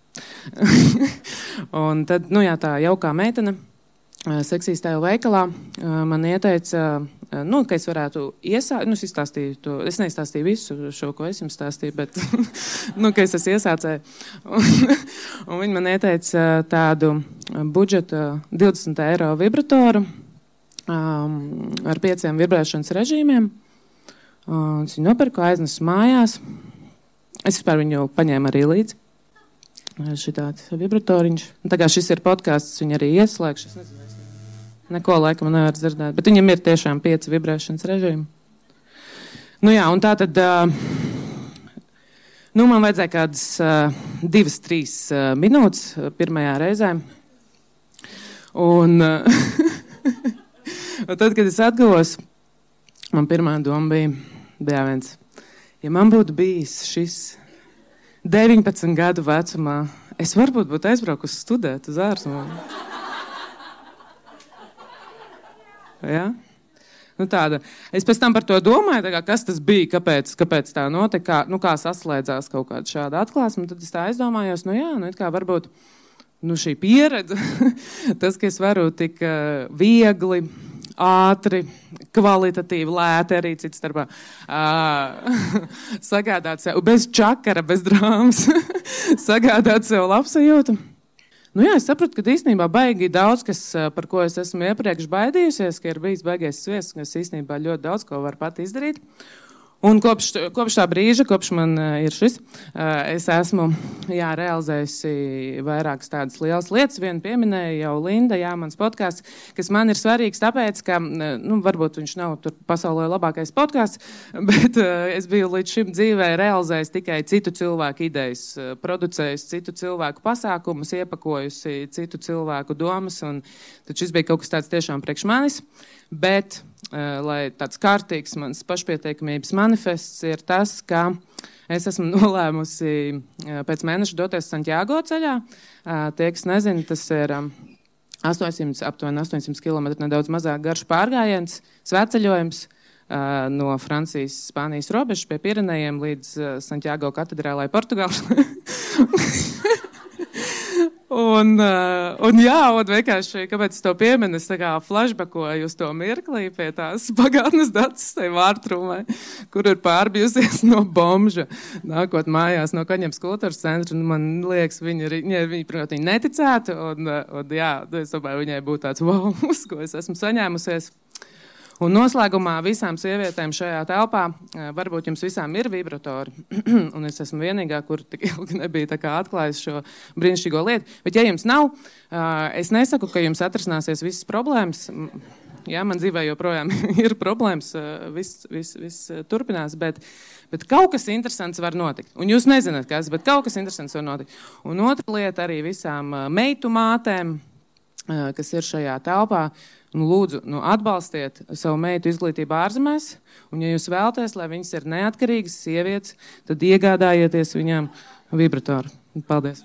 <laughs> un tad, nu jā, tā jaukā meitene. Seksīs tajā veikalā man ieteica, nu, ka es varētu iesākt, nu, es izstāstīju to, es neizstāstīju visu šo, ko es jums stāstīju, bet, <laughs> nu, ka es esmu iesācēju. un, <laughs> un viņi man ieteica tādu budžeta 20 eiro vibratoru um, ar pieciem vibrēšanas režīmiem. Uh, es viņu nopirku, aiznesu mājās. Es vispār viņu paņēmu arī līdzi šitāds vibratoriņš. Un tagad šis ir podkāsts, viņu arī ieslēgšu. Es nezinu, neko laikam nevar dzirdēt, bet viņam ir tiešām pieci vibrēšanas režīmi. Nu jā, un tā tad, nu man vajadzēja kādas divas, trīs minūtes pirmajā reizē. Un, <laughs> un tad, kad es atguvos, man pirmā doma bija, bija viens, ja man būtu bijis šis 19 gadu vecumā es varbūt būtu aizbraukusi studēt uz ārzemēm. Ja? Nu, tāda. Es pēc tam par to domāju, kā, kas tas bija, kāpēc, kāpēc tā notika, kā, nu, kā saslēdzās kaut kāda šāda atklāsme. Tad es tā aizdomājos, nu jā, nu, kā varbūt nu, šī pieredze, <laughs> tas, ka es varu tik uh, viegli ātri, kvalitatīvi, lēti arī cits starpā. Uh, <laughs> sagādāt sev bez čakara, bez drāmas, <laughs> sagādāt sev labsajūtu. Nu jā, es sapratu, ka īstenībā baigi daudz, kas, par ko es esmu iepriekš baidījusies, ka ir bijis baigais sviests, un es īstenībā ļoti daudz ko varu pat izdarīt. Un kopš, kopš tā brīža, kopš man uh, ir šis, uh, es esmu jā, realizējusi vairākas tādas lielas lietas. Vienu pieminēja jau Linda, jā, mans podkāsts, kas man ir svarīgs, tāpēc, ka, nu, varbūt viņš nav pasaulē labākais podkāsts, <laughs> bet uh, es biju līdz šim dzīvē realizējis tikai citu cilvēku idejas, producējis citu cilvēku pasākumus, iepakojusi citu cilvēku domas, un tad šis bija kaut kas tāds tiešām priekš manis. Bet Eh, lai tāds kārtīgs mans pašpietiekamības manifests ir tas, ka es esmu <laughs> nolēmusi eh, pēc mēneša doties Santiago ceļā. Eh, tie, kas nezina, tas ir 800, aptuveni 800 km nedaudz mazāk garš pārgājiens, svētceļojums no Francijas, Spānijas robežas pie Pirenejiem līdz Santiago katedrālai Portugālē. <laughs> Un, uh, un jā, un vienkārši, kāpēc to pieminu, es tā kā flashbackoju uz to mirklī pie tās <laughs> pagātnes datus, tai vārtrumai, kur ir pārbijusies no bomža, nākot mājās no Kaņems kultūras centra, un man liekas, viņi, viņi, viņi protams, viņi neticētu, un, un jā, es domāju, viņai būtu tāds wow, <laughs> uz ko es esmu saņēmusies. Un noslēgumā visām sievietēm šajā telpā varbūt jums visām ir vibratori. <clears throat> un es esmu vienīgā, kur tik ilgi nebija atklājis šo brīnišķīgo lietu. Bet, ja jums nav, es nesaku, ka jums atrisināsies visas problēmas. Jā, man dzīvē joprojām <laughs> ir problēmas, viss vis, vis turpinās, bet, bet kaut kas interesants var notikt. Un jūs nezināt, kas, bet kaut kas interesants var notikt. Un otra lieta arī visām meitu mātēm, kas ir šajā telpā. Nu, lūdzu, nu, atbalstiet savu meitu izglītību ārzemēs, un, ja jūs vēlaties, lai viņas ir neatkarīgas sievietes, tad iegādājieties viņām vibratoru. Paldies!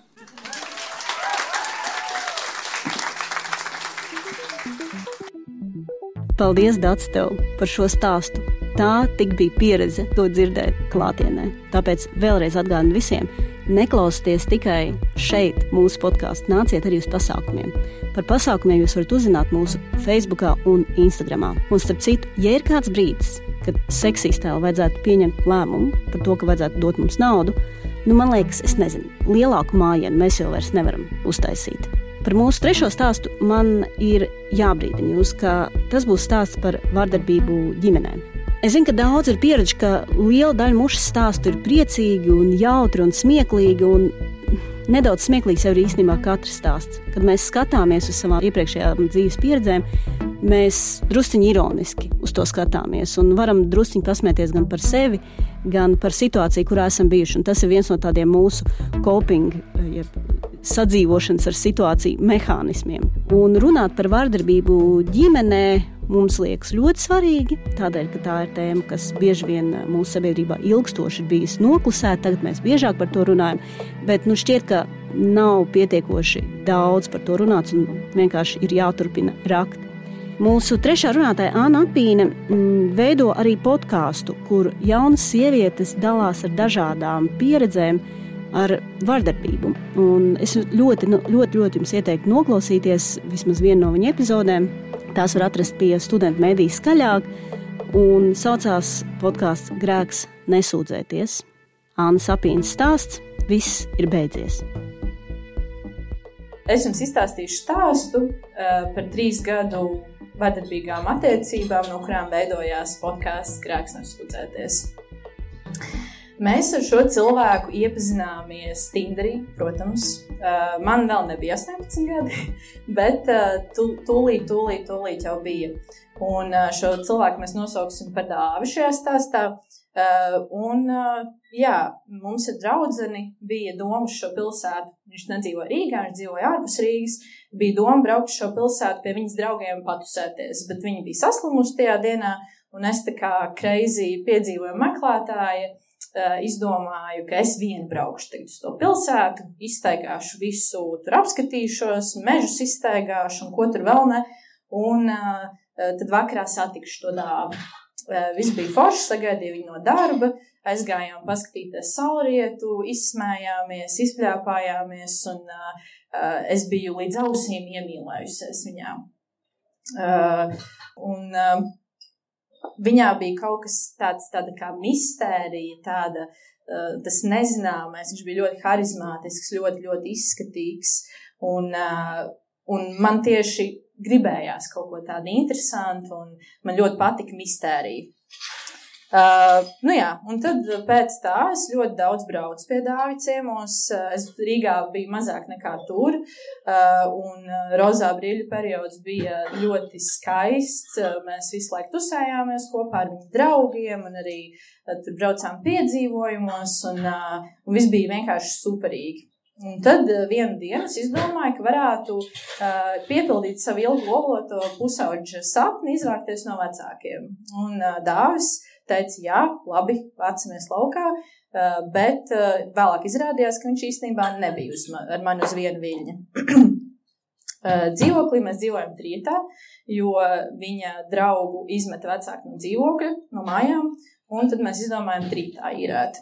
Paldies, Dārts, tev par šo stāstu. Tā tik bija pieredze to dzirdēt klātienē. Tāpēc vēlreiz atgādinu visiem, neklausieties tikai šeit, mūsu podkāstā, nāciet arī uz pasākumiem. Par pasākumiem jūs varat uzzināt mūsu Facebook un Instagram. Un starp citu, ja ir kāds brīdis, kad seksistēlu vajadzētu pieņemt lēmumu par to, ka vajadzētu dot mums naudu, nu, man liekas, es nezinu, lielāku mājienu mēs jau vairs nevaram uztaisīt. Par mūsu trešo stāstu man ir jābrīdina jūs, ka tas būs stāsts par vardarbību ģimenēm. Es zinu, ka daudz ir pieredzi, ka liela daļa mūsu stāstu ir priecīgi, un jautri un smieklīgi. Un nedaudz smieklīgs jau ir īstenībā katrs stāsts. Kad mēs skatāmies uz savām iepriekšējām dzīves pieredzēm, mēs druskuļi ironiski uz to skatāmies un varam druskuļi pasmieties gan par sevi, gan par situāciju, kurā esam bijuši. Un tas ir viens no tādiem mūsu coping, jeb sadzīvošanas ar situāciju mehānismiem. Un runāt par vardarbību ģimenē mums liekas ļoti svarīgi, tādēļ, ka tā ir tēma, kas bieži vien mūsu sabiedrībā ilgstoši ir bijusi noklusēta. Tagad mēs biežāk par to runājam, bet nu, šķiet, ka nav pietiekoši daudz par to runāts un vienkārši ir jāturpina rakt. Mūsu trešā runātāja Anna Apīne mm, veido arī podkāstu, kur jaunas sievietes dalās ar dažādām pieredzēm, ar vardarbību. Un es ļoti, nu, ļoti, ļoti jums ieteiktu noklausīties vismaz vienu no viņa epizodēm. Tās var atrast pie studentu mediju skaļāk, un saucās podkāsts Grēks nesūdzēties. Anna Sapīnas stāsts - viss ir beidzies. Es jums izstāstīšu stāstu uh, par trīs gadu vardarbīgām attiecībām, no kurām veidojās podkāsts Grēks nesūdzēties. Mēs ar šo cilvēku iepazināmies Tinderī, protams. Uh, man vēl nebija 18 gadi, <laughs> bet uh, tūlīt, tūlīt, tūlīt jau bija. Un uh, šo cilvēku mēs nosauksim par dāvi šajā stāstā. Un, jā, mums ir draudzeni, bija doma šo pilsētu. Viņš nedzīvoja Rīgā, viņš dzīvoja ārpus Rīgas. Bija doma braukt šo pilsētu pie viņas draugiem patusēties, bet viņi bija saslimuši tajā dienā. Un es tā kā kreizī piedzīvoju meklētāju, Eh, izdomāju, ka es vienu braukšu uz to pilsētu, iztaigāšu visu, tur apskatīšos, mežus iztaigāšu un ko tur vēl ne. Un uh, tad vakarā satikšu to dāvu. Uh, viss bija forši, sagaidīju viņu no darba, aizgājām paskatīties saulrietu, izsmējāmies, izpļāpājāmies, un uh, es biju līdz ausīm iemīlējusies viņā. Uh, un, uh, viņā bija kaut kas tāds, tāda kā mistērija, tāda, uh, tas nezināmais. Viņš bija ļoti harizmātisks, ļoti, ļoti izskatīgs. Un, uh, un man tieši gribējās kaut ko tādu interesantu, un man ļoti patika mistērija. Uh, nu jā, un tad pēc tā es ļoti daudz braucu pie Dāvida ciemos. Uh, es Rīgā biju mazāk nekā tur, uh, un uh, rozā brīļu periods bija ļoti skaists. Uh, mēs visu laiku tusējāmies kopā ar viņu draugiem, un arī uh, tur braucām piedzīvojumos, un, uh, un viss bija vienkārši superīgi. Un tad uh, vienu dienu es izdomāju, ka varētu uh, piepildīt savu ilgu oloto pusauģa sapni, izvākties no vecākiem. Un uh, Dāvis teica, jā, labi, vācamies laukā, eh, bet eh, vēlāk izrādījās, ka viņš īstenībā nebija uz man, ar mani uz vienu viļņu. <clears throat> Eh, dzīvoklī mēs dzīvojam trietā, jo viņa draugu izmeta vecāki no dzīvokļa, no mājām, un tad mēs izdomājam trītā īrēt.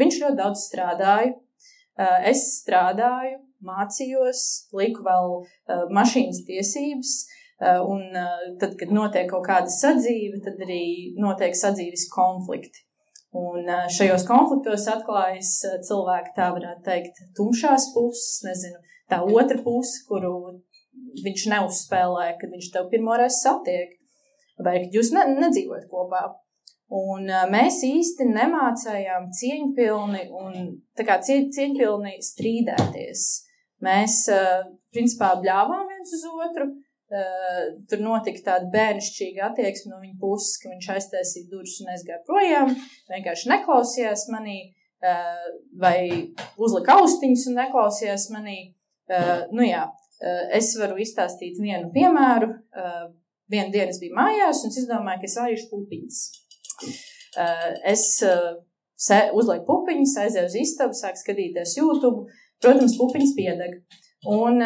Viņš ļoti daudz strādāja. Es strādāju, mācījos, liku vēl mašīnas tiesības, Eh, un eh, tad, kad notiek kaut kāda sadzīve, tad arī notiek sadzīves konflikti. Un eh, šajos konfliktos atklājas cilvēki, tā varētu teikt, tumšās puses, nezinu, tā otra puse, kuru viņš neuzspēlē, kad viņš tev pirmoreiz satiek, vai kad jūs ne, nedzīvojat kopā. Un mēs īsti nemācējām cieņpilni un kā cieņpilni strīdēties. Mēs, principā, bļāvām viens uz otru, Uh, tur notika tāda bērnišķīga attieksme no viņa puses, ka viņš aiztaisīja durvis un aizgāja projām. Vienkārši neklausījās manī, uh, vai uzlika austiņas un neklausījās manī. Uh, nu jā, es varu izstāstīt vienu piemēru. Vienu dienu es biju mājās un es izdomāju, ka es vājušu pupiņas. Es uzlieku pupiņas, aizēju uz istabu, sāku skatīties YouTube. Protams, pupiņas piedeg. Un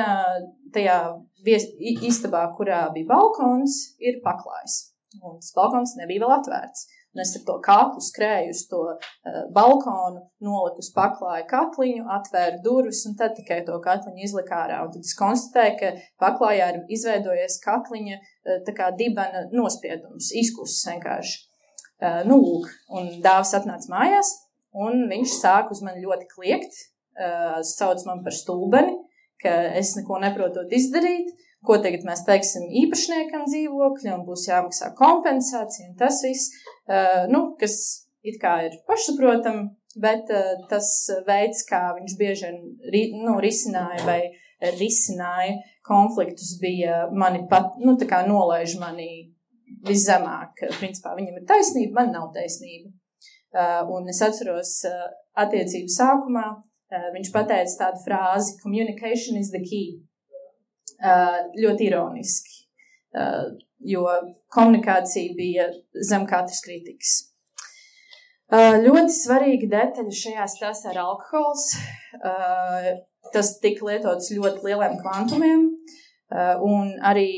tajā vies, istabā, kurā bija balkons, ir paklājs. Un tas balkons nebija vēl atvērts. Un es ar to kaklu skrēju uz to uh, balkonu, noliku uz paklāju katliņu, atvēru durvis un tad tikai to katliņu izliku ārā. Un tad es konstatēju, ka paklājā ir izveidojies katliņa uh, dibana nospiedums, izkusis vienkārši. Uh, nu, lūk, un dāvs atnāca mājās, un viņš sāk uz mani ļoti kliegt, sauc man par stulbeni, ka es neko neprotu izdarīt, ko tagad mēs teiksim īpašniekam dzīvokļa un būs jāmaksā kompensācija un tas viss, uh, nu, kas it kā ir pašsaprotam, bet uh, tas veids, kā viņš bieži vien nu, risināja vai risināja konfliktus, bija mani pat, nu, tā kā nolaiž mani viszemāk. Principā viņam ir taisnība, man nav taisnība. Uh, un es atceros attiecību sākumā, viņš pateica tādu frāzi: Communication is the key. Ļoti ironiski, jo komunikācija bija zem katras kritikas. Ļoti svarīga detaļa šajā stāstā ir alkohols. Tas tika lietots ļoti lieliem kvantumiem, un arī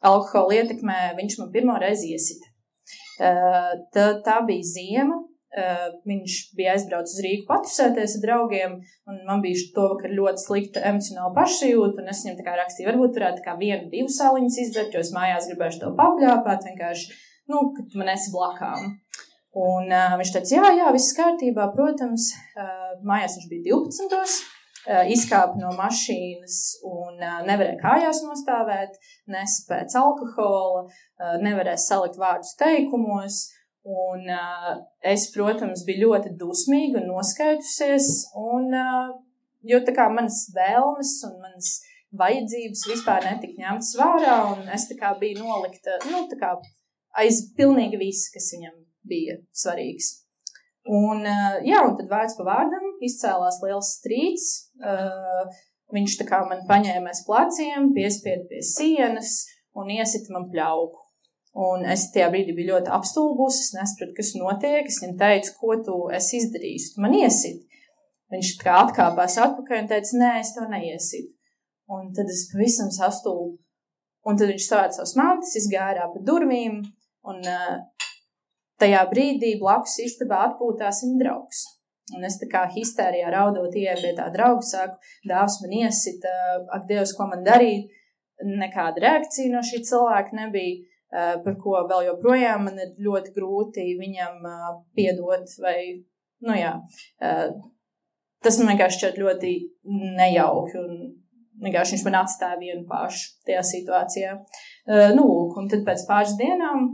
alkohola ietekmē viņš man pirmo reizi iesita. Tā, tā bija ziema. Viņš bija aizbraucis uz Rīgu patusēties ar draugiem, un man bija to vakar ļoti slikta emocionāla pašsajūta, es viņam tā kā rakstīju, varbūt varētu kā vienu, divu saliņas izdzert, jo es mājās gribēšu to papļāpāt, vienkārši, nu, kad man esi blakām. Un uh, viņš teica, jā, jā, viss kārtībā, protams, uh, mājās viņš bija 12. Eh, izkāpa no mašīnas un eh, nevarēja kājās nostāvēt, nesa pēc alkohola, eh, nevarēja salikt vārdus teikumos. Un es, protams, biju ļoti dusmīga un noskaitusies, un, jo tā kā manas vēlmes un manas vajadzības vispār netika ņemtas vērā, un es tā kā biju nolikta, nu, tā kā aiz pilnīgi viss, kas viņam bija svarīgs. Un, jā, un tad vārds pa vārdam izcēlās liels strīds. Viņš tā kā man paņēmēs pleciem, piespieda pie sienas un iesita man pļauku. Un es tajā brīdī biju ļoti apstulbusi, es nesapratu, kas notiek. Es viņam teicu, ko tu esi izdarījis, tu man iesit. Viņš kā atkāpās atpakaļ un teica, nē, es tev neiesitu. Un tad es pavisam sastulbu. Un tad viņš savāca savus mantas, izgāja pa durvīm, un uh, Tajā brīdī blakus istabā atpūtās viņa draugs. Un es tā kā histērijā raudot, ieeju pie tā drauga, saku, dāvs man iesita, ak, Dievs, ko man darīt. Nekāda reakcija no šī cilvēka nebija, par ko vēl joprojām man ir ļoti grūti viņam piedot vai, nu jā, tas man vienkārši šķiet ļoti nejauki vienkārši viņš man atstāja vienu pašu tajā situācijā. Nu, lūk, un tad pēc pāris dienām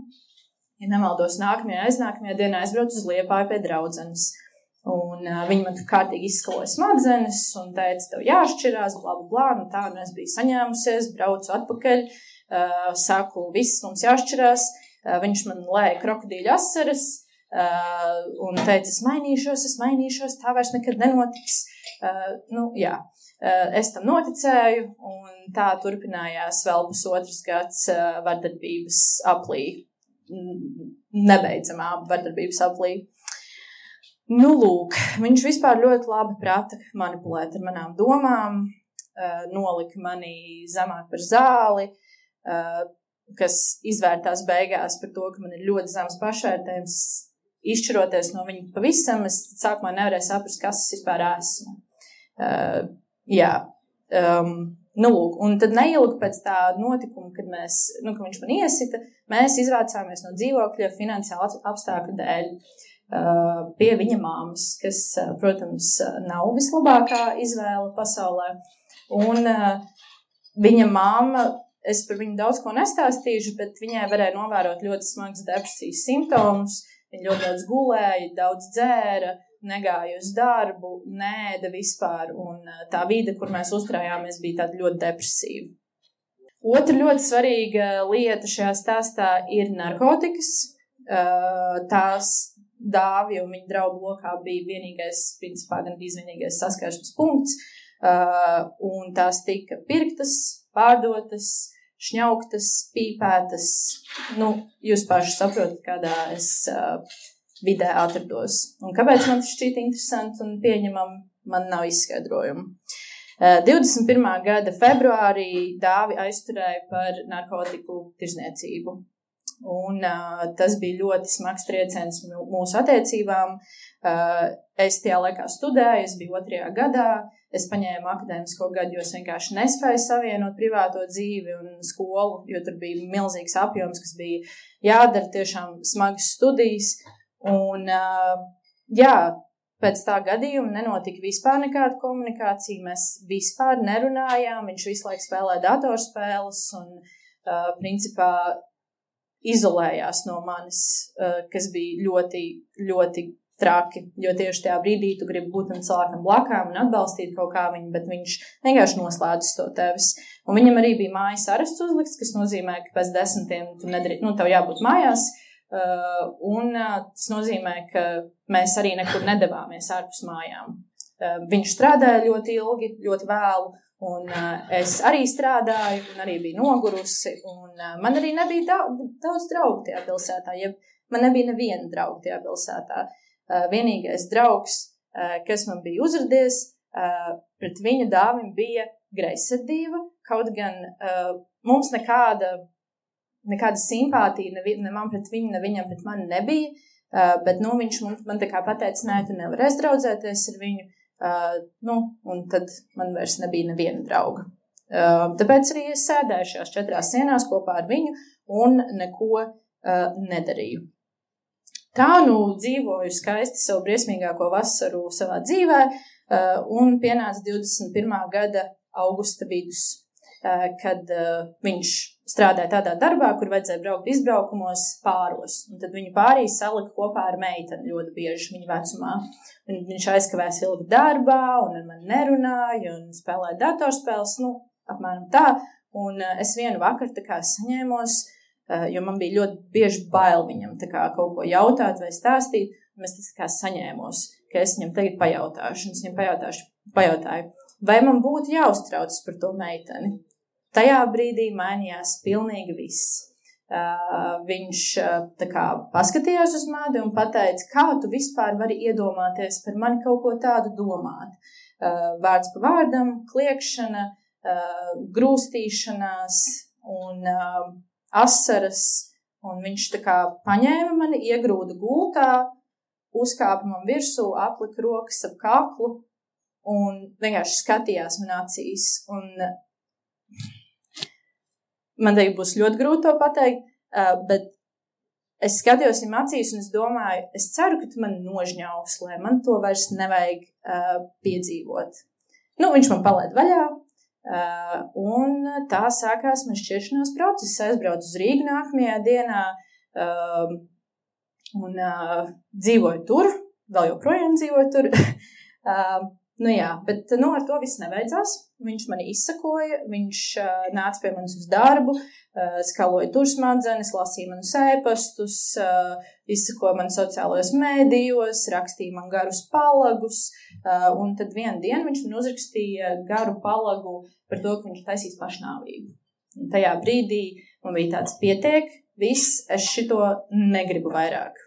ja nemaldos, nākamajā, aiznākamajā dienā aizbraucu uz Liepāju pie draudzenes. Un uh, viņi man tur kārtīgi izskaloja smadzenes un teica, tev jāšķirās, bla, bla, bla. Nu, tā, nu es biju saņēmusies, braucu atpakaļ, uh, saku, viss mums jāšķirās. Uh, viņš man lēja krokodīļu asaras uh, un teica, es mainīšos, es mainīšos, tā vairs nekad nenotiks. Uh, nu, jā. Uh, es tam noticēju, un tā turpinājās vēl pusotrs gads uh, vardarbības aplī nebeidzamā vardarbības aplī. Nu, lūk, viņš vispār ļoti labi prata manipulēt ar manām domām, eh, nolika mani zemāk par zāli, eh, kas izvērtās beigās par to, ka man ir ļoti zems pašvērtējums. Izšķiroties no viņa pavisam, es sākumā nevarēju saprast, kas es vispār esmu. Uh, jā, um, Nu, lūk, un tad neilgi pēc tā notikuma, kad, mēs, nu, kad viņš man iesita, mēs izvācāmies no dzīvokļa finansiālu apstākļu dēļ uh, pie viņa māmas, kas, uh, protams, nav vislabākā izvēle pasaulē. Un uh, viņa māma, es par viņu daudz ko nestāstīšu, bet viņai varēja novērot ļoti smagas depresijas simptomus. Viņa ļoti daudz gulēja, daudz dzēra, negāju uz darbu, nēda vispār, un eh, tā vide, kur mēs uzturējāmies, bija tāda ļoti depresīva. Otra ļoti svarīga lieta šajā stāstā ir narkotikas. Eh, tās dāvja un viņa draugu lokā bija vienīgais, principā, gandrīz vienīgais saskarsmes punkts, eh, un tās tika pirktas, pārdotas, šņauktas, pīpētas. Nu, jūs paši saprotat, kādā es vidē atrados. Un kāpēc man tas šķiet interesanti un pieņemam, man nav izskaidrojumu. 21. Eh, gada februārī dāvi aizturēja par narkotiku tirzniecību. Un, uh, tas bija ļoti smags trieciens mūsu attiecībām. Uh, es tajā laikā studēju, es biju otrajā gadā, es paņēmu akadēmisko gadu, jo es vienkārši nespēju savienot privāto dzīvi un skolu, jo tur bija milzīgs apjoms, kas bija jādara tiešām smagas studijas. Un, uh, jā, pēc tā gadījuma nenotika vispār nekāda komunikācija. Mēs vispār nerunājām. Viņš visu laiku spēlēja datorspēles un, uh, principā, izolējās no manis, uh, kas bija ļoti, ļoti traki. Jo tieši tajā brīdī tu gribi būt tam cilvēkam blakām un atbalstīt kaut kā viņu, bet viņš vienkārši noslēdzas to tevis. Un viņam arī bija mājas arests uzlikts, kas nozīmē, ka pēc desmitiem tu nedrīkst, nu, tev jābūt mājās. Uh, un uh, tas nozīmē, ka mēs arī nekur nedavāmies ārpus mājām. Uh, viņš strādāja ļoti ilgi, ļoti vēlu, un uh, es arī strādāju, un arī biju nogurusi. Un, uh, man arī nebija daudz, daudz draugu tajā pilsētā, ja man nebija neviena drauga tajā pilsētā. Uh, vienīgais draugs, uh, kas man bija uzradies, uh, pret viņa dāvim bija greizsirdība, kaut gan uh, mums nekāda nekāda simpātija ne, ne man pret viņu, ne viņam pret mani nebija. Uh, bet nu, viņš man, man tā kā pateica, nē, tu nevarēsi draudzēties ar viņu. Uh, nu, un tad man vairs nebija neviena drauga. Uh, tāpēc arī es sēdēju šajās četrās sienās kopā ar viņu un neko uh, nedarīju. Tā nu dzīvoju skaisti savu briesmīgāko vasaru savā dzīvē, uh, un pienāca 21. gada augusta vidus, kad uh, viņš strādāja tādā darbā, kur vajadzēja braukt izbraukumos pāros. Un tad viņu pārīs salika kopā ar meiteni ļoti bieži viņa vecumā. Un viņš aizkavēs ilgi darbā, un ar mani nerunāja, un spēlēja datorspēles, nu, apmēram tā. Un uh, es vienu vakaru tā kā saņēmos, jo man bija ļoti bieži bail viņam kā kaut ko jautāt vai stāstīt, es tā kā saņēmos, ka es viņam tagad pajautāšu, un es viņam pajautāšu, pajautāju, vai man būtu jāuztraucas par to meiteni. Tajā brīdī mainījās pilnīgi viss. Uh, viņš uh, kā, paskatījās uz mani un teica, kā tu vispār vari iedomāties par mani kaut ko tādu domāt. Uh, vārds pa vārdam, kliekšana, uh, grūstīšanās un uh, asaras. Un viņš tā kā paņēma mani, iegrūda gultā, uzkāpa man virsū, aplika rokas ap kaklu un vienkārši skatījās man acīs. Un man tagad būs ļoti grūti to pateikt, uh, bet es skatījos viņam acīs un es domāju, es ceru, ka tu man nožņaus, lai man to vairs nevajag uh, piedzīvot. Nu, viņš man palaid vaļā, uh, un tā sākās man šķiršanās process. Aizbraucu uz Rīgu nākamajā dienā uh, un uh, dzīvoju tur, vēl joprojām dzīvoju tur. uh, <laughs> Nu jā, bet nu, ar to viss nebeidzās. Viņš man izsakoja, viņš uh, nāca pie manis uz darbu, uh, skaloja tur smadzenes, lasīja manus ēpastus, uh, izsakoja man sociālajos mēdījos, rakstīja man garus palagus. Uh, un tad vienā dienā viņš man uzrakstīja garu palagu par to, ka viņš taisīs pašnāvību. Un tajā brīdī man bija tāds pietiek, viss, es šito negribu vairāk.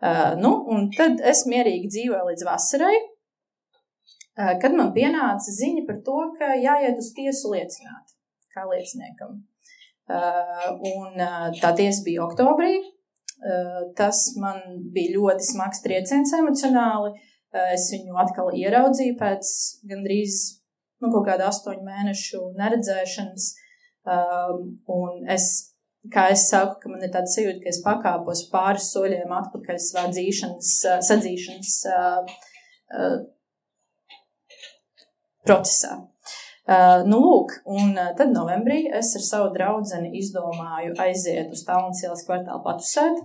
Uh, nu, un tad es mierīgi dzīvoju līdz vasarai. Eh, kad man pienāca ziņa par to, ka jāiet uz tiesu liecināt kā lieciniekam. Eh, un eh, tā tiesa bija oktobrī. Tas man bija ļoti smags trieciens emocionāli. Es viņu atkal ieraudzīju pēc gandrīz nu, kaut kāda astoņu mēnešu neredzēšanas. Un es, kā es saku, ka man ir tāda sajūta, ka es pakāpos pāris soļiem atpakaļ savā dzīšanas, sadzīšanas procesā. Uh, nu, lūk, un uh, tad novembrī es ar savu draugu izdomāju aiziet uz Tallinas ielas kvartālu patusēt.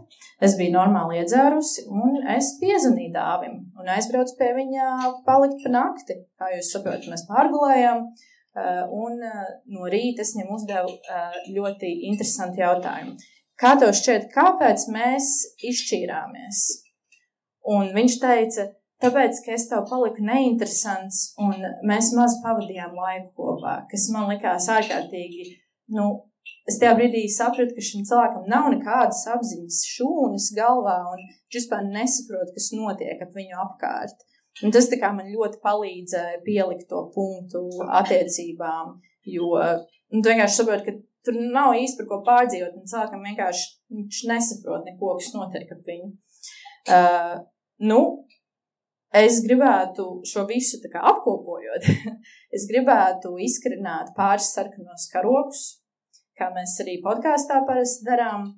Es biju normāli iedzērusi, un es piezvanīju dāvim un aizbraucu pie viņa palikt pa nakti. Kā jūs saprotat, mēs pārgulējām, uh, un uh, no rīta es viņam uzdevu uh, ļoti interesantu jautājumu. Kā tev šķiet, kāpēc mēs izšķīrāmies? Un viņš teica, Tāpēc, ka es tev paliku neinteresants un mēs maz pavadījām laiku kopā, kas man likās ārkārtīgi, nu, es tajā brīdī sapratu, ka šim cilvēkam nav nekādas apziņas šūnas galvā un viņš vispār nesaprot, kas notiek ap viņu apkārt. Un tas man ļoti palīdzēja pielikt to punktu attiecībām, jo, nu, tu vienkārši saproti, ka tur nav īsti par ko pārdzīvot, un cilvēkam vienkārši viņš nesaprot neko, kas notiek ap viņu. Uh, nu, Es gribētu šo visu apkopojot, <laughs> es gribētu izkrināt pāris sarkanos karogus, kā mēs arī podkāstā parasti darām.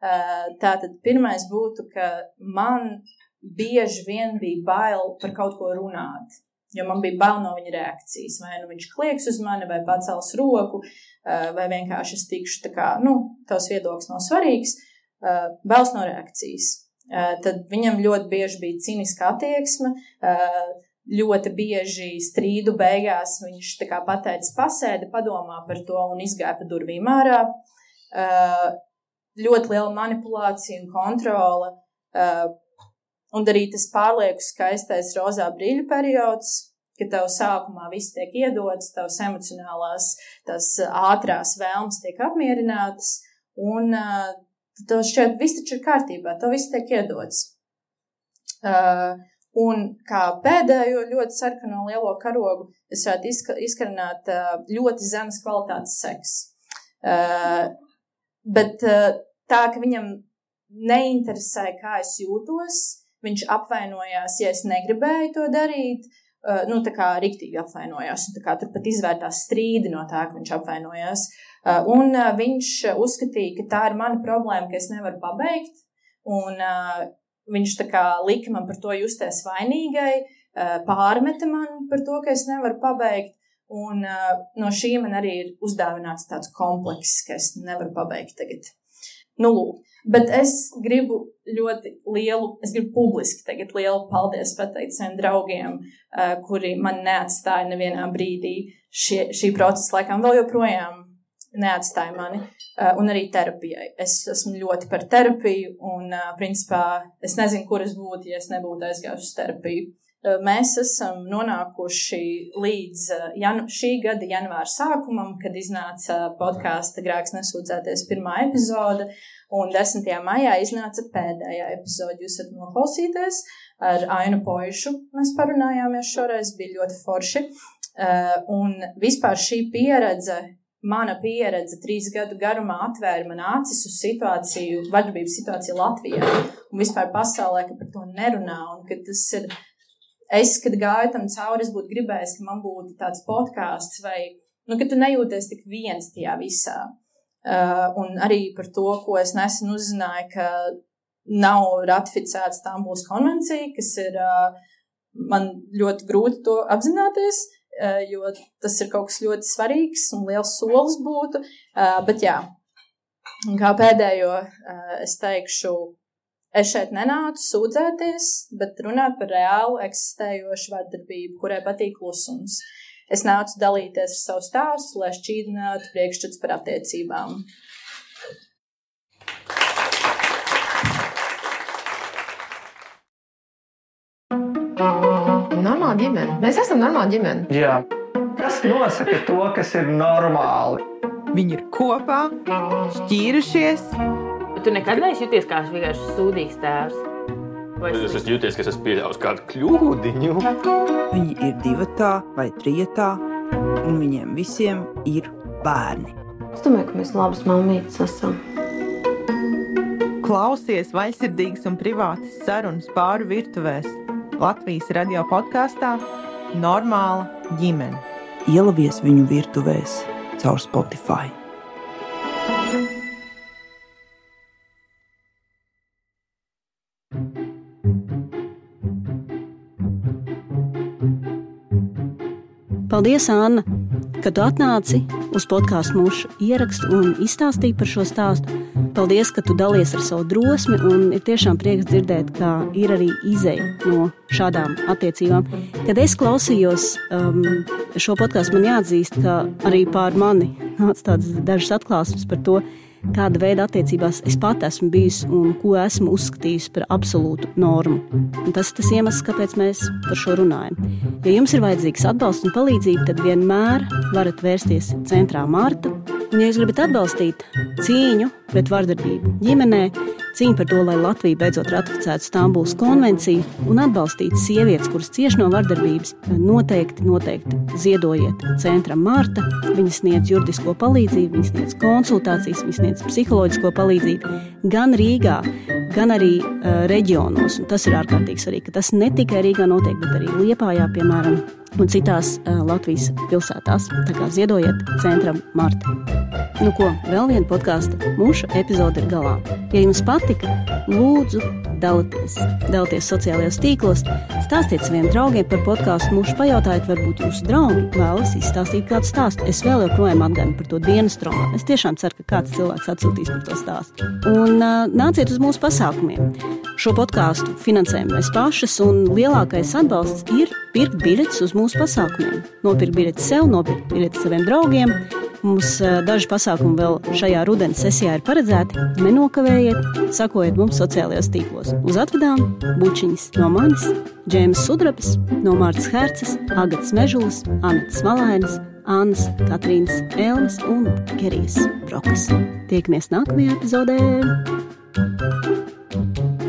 Tātad pirmais būtu, ka man bieži vien bija bail par kaut ko runāt. Jo man bija bail no viņa reakcijas. Vai nu viņš klieks uz mani, vai pacels roku, vai vienkārši es tikšu, kā, nu, tavs viedoklis nav svarīgs. Bailes no reakcijas. Tad viņam ļoti bieži bija ciniska attieksme. Ļoti bieži strīdu beigās viņš pateica, pasēdi, padomā par to un izgāja pa durvīm ārā. Ļoti liela manipulācija un kontrole Un arī tas pārlieku skaistais rozā brīļu periods, kad tev sākumā viss tiek iedots, tavs emocionālās, tās ātrās vēlmes tiek apmierinātas, un uh, tev šķiet, viss taču ir kārtībā, tev viss tiek iedots. Uh, un kā pēdējo ļoti sarkano lielo karogu, es varētu izka, izkarināt uh, ļoti zemes kvalitātes seksu. Uh, bet uh, tā, ka viņam neinteresē, kā es jūtos, Viņš apvainojās, ja es negribēju to darīt. Uh, nu, tā kā rīktīgi apvainojās, un kā tur pat izvērtās strīdi no tā, ka viņš apvainojās. Uh, un uh, viņš uzskatīja, ka tā ir mana problēma, ka es nevaru pabeigt, un uh, viņš kā lika man par to justies vainīgai, uh, pārmeta man par to, ka es nevaru pabeigt, un uh, no šī man arī ir uzdāvināts tāds komplekss, ka es nevaru pabeigt tagad. Nu, lūk. Bet es gribu ļoti lielu, es gribu publiski tagad lielu paldies pateikt saviem draugiem, uh, kuri man neatstāja nevienā brīdī šie, šī procesa laikam, vēl joprojām neatstāja mani, uh, un arī terapijai. Es esmu ļoti par terapiju, un, uh, principā, es nezinu, kur es būtu, ja es nebūtu aizgājusi uz terapiju. Mēs esam nonākuši līdz janu, šī gada janvāra sākumam, kad iznāca podkāsta Grēks nesūdzēties pirmā epizode. Un 10. maijā iznāca pēdējā epizode. Jūs varat noklausīties ar Ainu Poišu. Mēs parunājāmies šoreiz, bija ļoti forši. Uh, un vispār šī pieredze, mana pieredze trīs gadu garumā atvēra man acis uz situāciju, vardarbības situāciju Latvijā un vispār pasaulē, ka par to nerunā un ka tas ir. Es, kad gāju tam cauri, es būtu gribējis, ka man būtu tāds podkāsts vai, nu, ka tu nejūties tik viens tajā visā. Uh, un arī par to, ko es nesen uzzināju, ka nav ratificēta Stambuls konvencija, kas ir uh, man ļoti grūti to apzināties, uh, jo tas ir kaut kas ļoti svarīgs un liels solis būtu. Bet jā, kā pēdējo es teikšu, es šeit nenācu sūdzēties, bet runāt par reālu eksistējošu vardarbību, kurai patīk klusums. Es nācu dalīties ar savu stāstu, lai šķīdinātu priekšstats par attiecībām. Normāla ģimene. Mēs esam normāla ģimene. Jā. Kas nosaka to, kas ir normāli? Viņi ir kopā, šķīrušies. Bet tu nekad neesi jūties kā vienkārši sūdīgs tēvs. Vai es esmu jūties, ka es esmu pieļāvis kādu kļūdiņu. Viņi ir divi vai trijotā, un viņiem visiem ir bērni. Es domāju, ka mēs labas mammītes esam. Klausies vaļsirdīgas un privātas sarunas pāri virtuvēs Latvijas radio podkāstā Normāla ģimene. Ielavies viņu virtuvēs caur Spotify. Paldies, Anna, ka tu atnāci uz podkāstu mūsu ierakstu un izstāstīji par šo stāstu. Paldies, ka tu dalies ar savu drosmi, un ir tiešām prieks dzirdēt, ka ir arī izeja no šādām attiecībām. Kad es klausījos um, šo podkāstu, man jāatzīst, ka arī pār mani <laughs> nāca tādas dažas atklāsmes par to, kāda veida attiecībās es pat esmu bijis un ko esmu uzskatījis par absolūtu normu. Un tas ir tas iemesls, kāpēc mēs par šo runājam. Ja jums ir vajadzīgs atbalsts un palīdzība, tad vienmēr varat vērsties centrā Marta. Ja jūs gribat atbalstīt cīņu pret vardarbību ģimenē, cīņu par to, lai Latvija beidzot ratificētu Stambulas konvenciju un atbalstītu sievietes, kuras cieš no vardarbības, noteikti, noteikti ziedojiet centram Marta. Viņa sniedz juridisko palīdzību, viņa sniedz konsultācijas, viņa sniedz psiholoģisko palīdzību gan Rīgā, gan arī uh, reģionos. Un tas ir ārkārtīgi svarīgi, ka tas ne tikai Rīgā notiek, bet arī Liepājā, piemēram, un citās uh, Latvijas pilsētās. Tā kā ziedojiet centram Marta. Nu ko, vēl viena podkāstu mūsu epizode ir galā. Ja jums patika, lūdzu, dalieties. Dalieties sociālajos tīklos, stāstiet saviem draugiem par podkāstu. Mūsu pajautājiet, varbūt jūsu draugi vēlas izstāstīt kādu stāstu. Es vēl joprojām atgādinu par to dienas traumu. Es tiešām ceru, ka kāds cilvēks atsūtīs par to stāstu. Un uh, nāciet uz mūsu pasākumiem. Šo podkāstu finansējam mēs pašas, un lielākais atbalsts ir pirkt biļetes uz mūsu pasākumiem. Nopirkt biļetes sev, nopirkt biļetes saviem draugiem. Mums daži pasākumi vēl šajā rudenī sesijā ir paredzēti. Nenokavējiet, sakojiet mums sociālajos tīklos. Uz atvedām bučiņas no manis, Džēmas Sudrabas, no Mārtas Herces, Agatas Mežulas, Anetas Malainas, Annas, Katrīnas, Elmas un Kerijas Brokas. Tiekamies nākamajā epizodē! thank you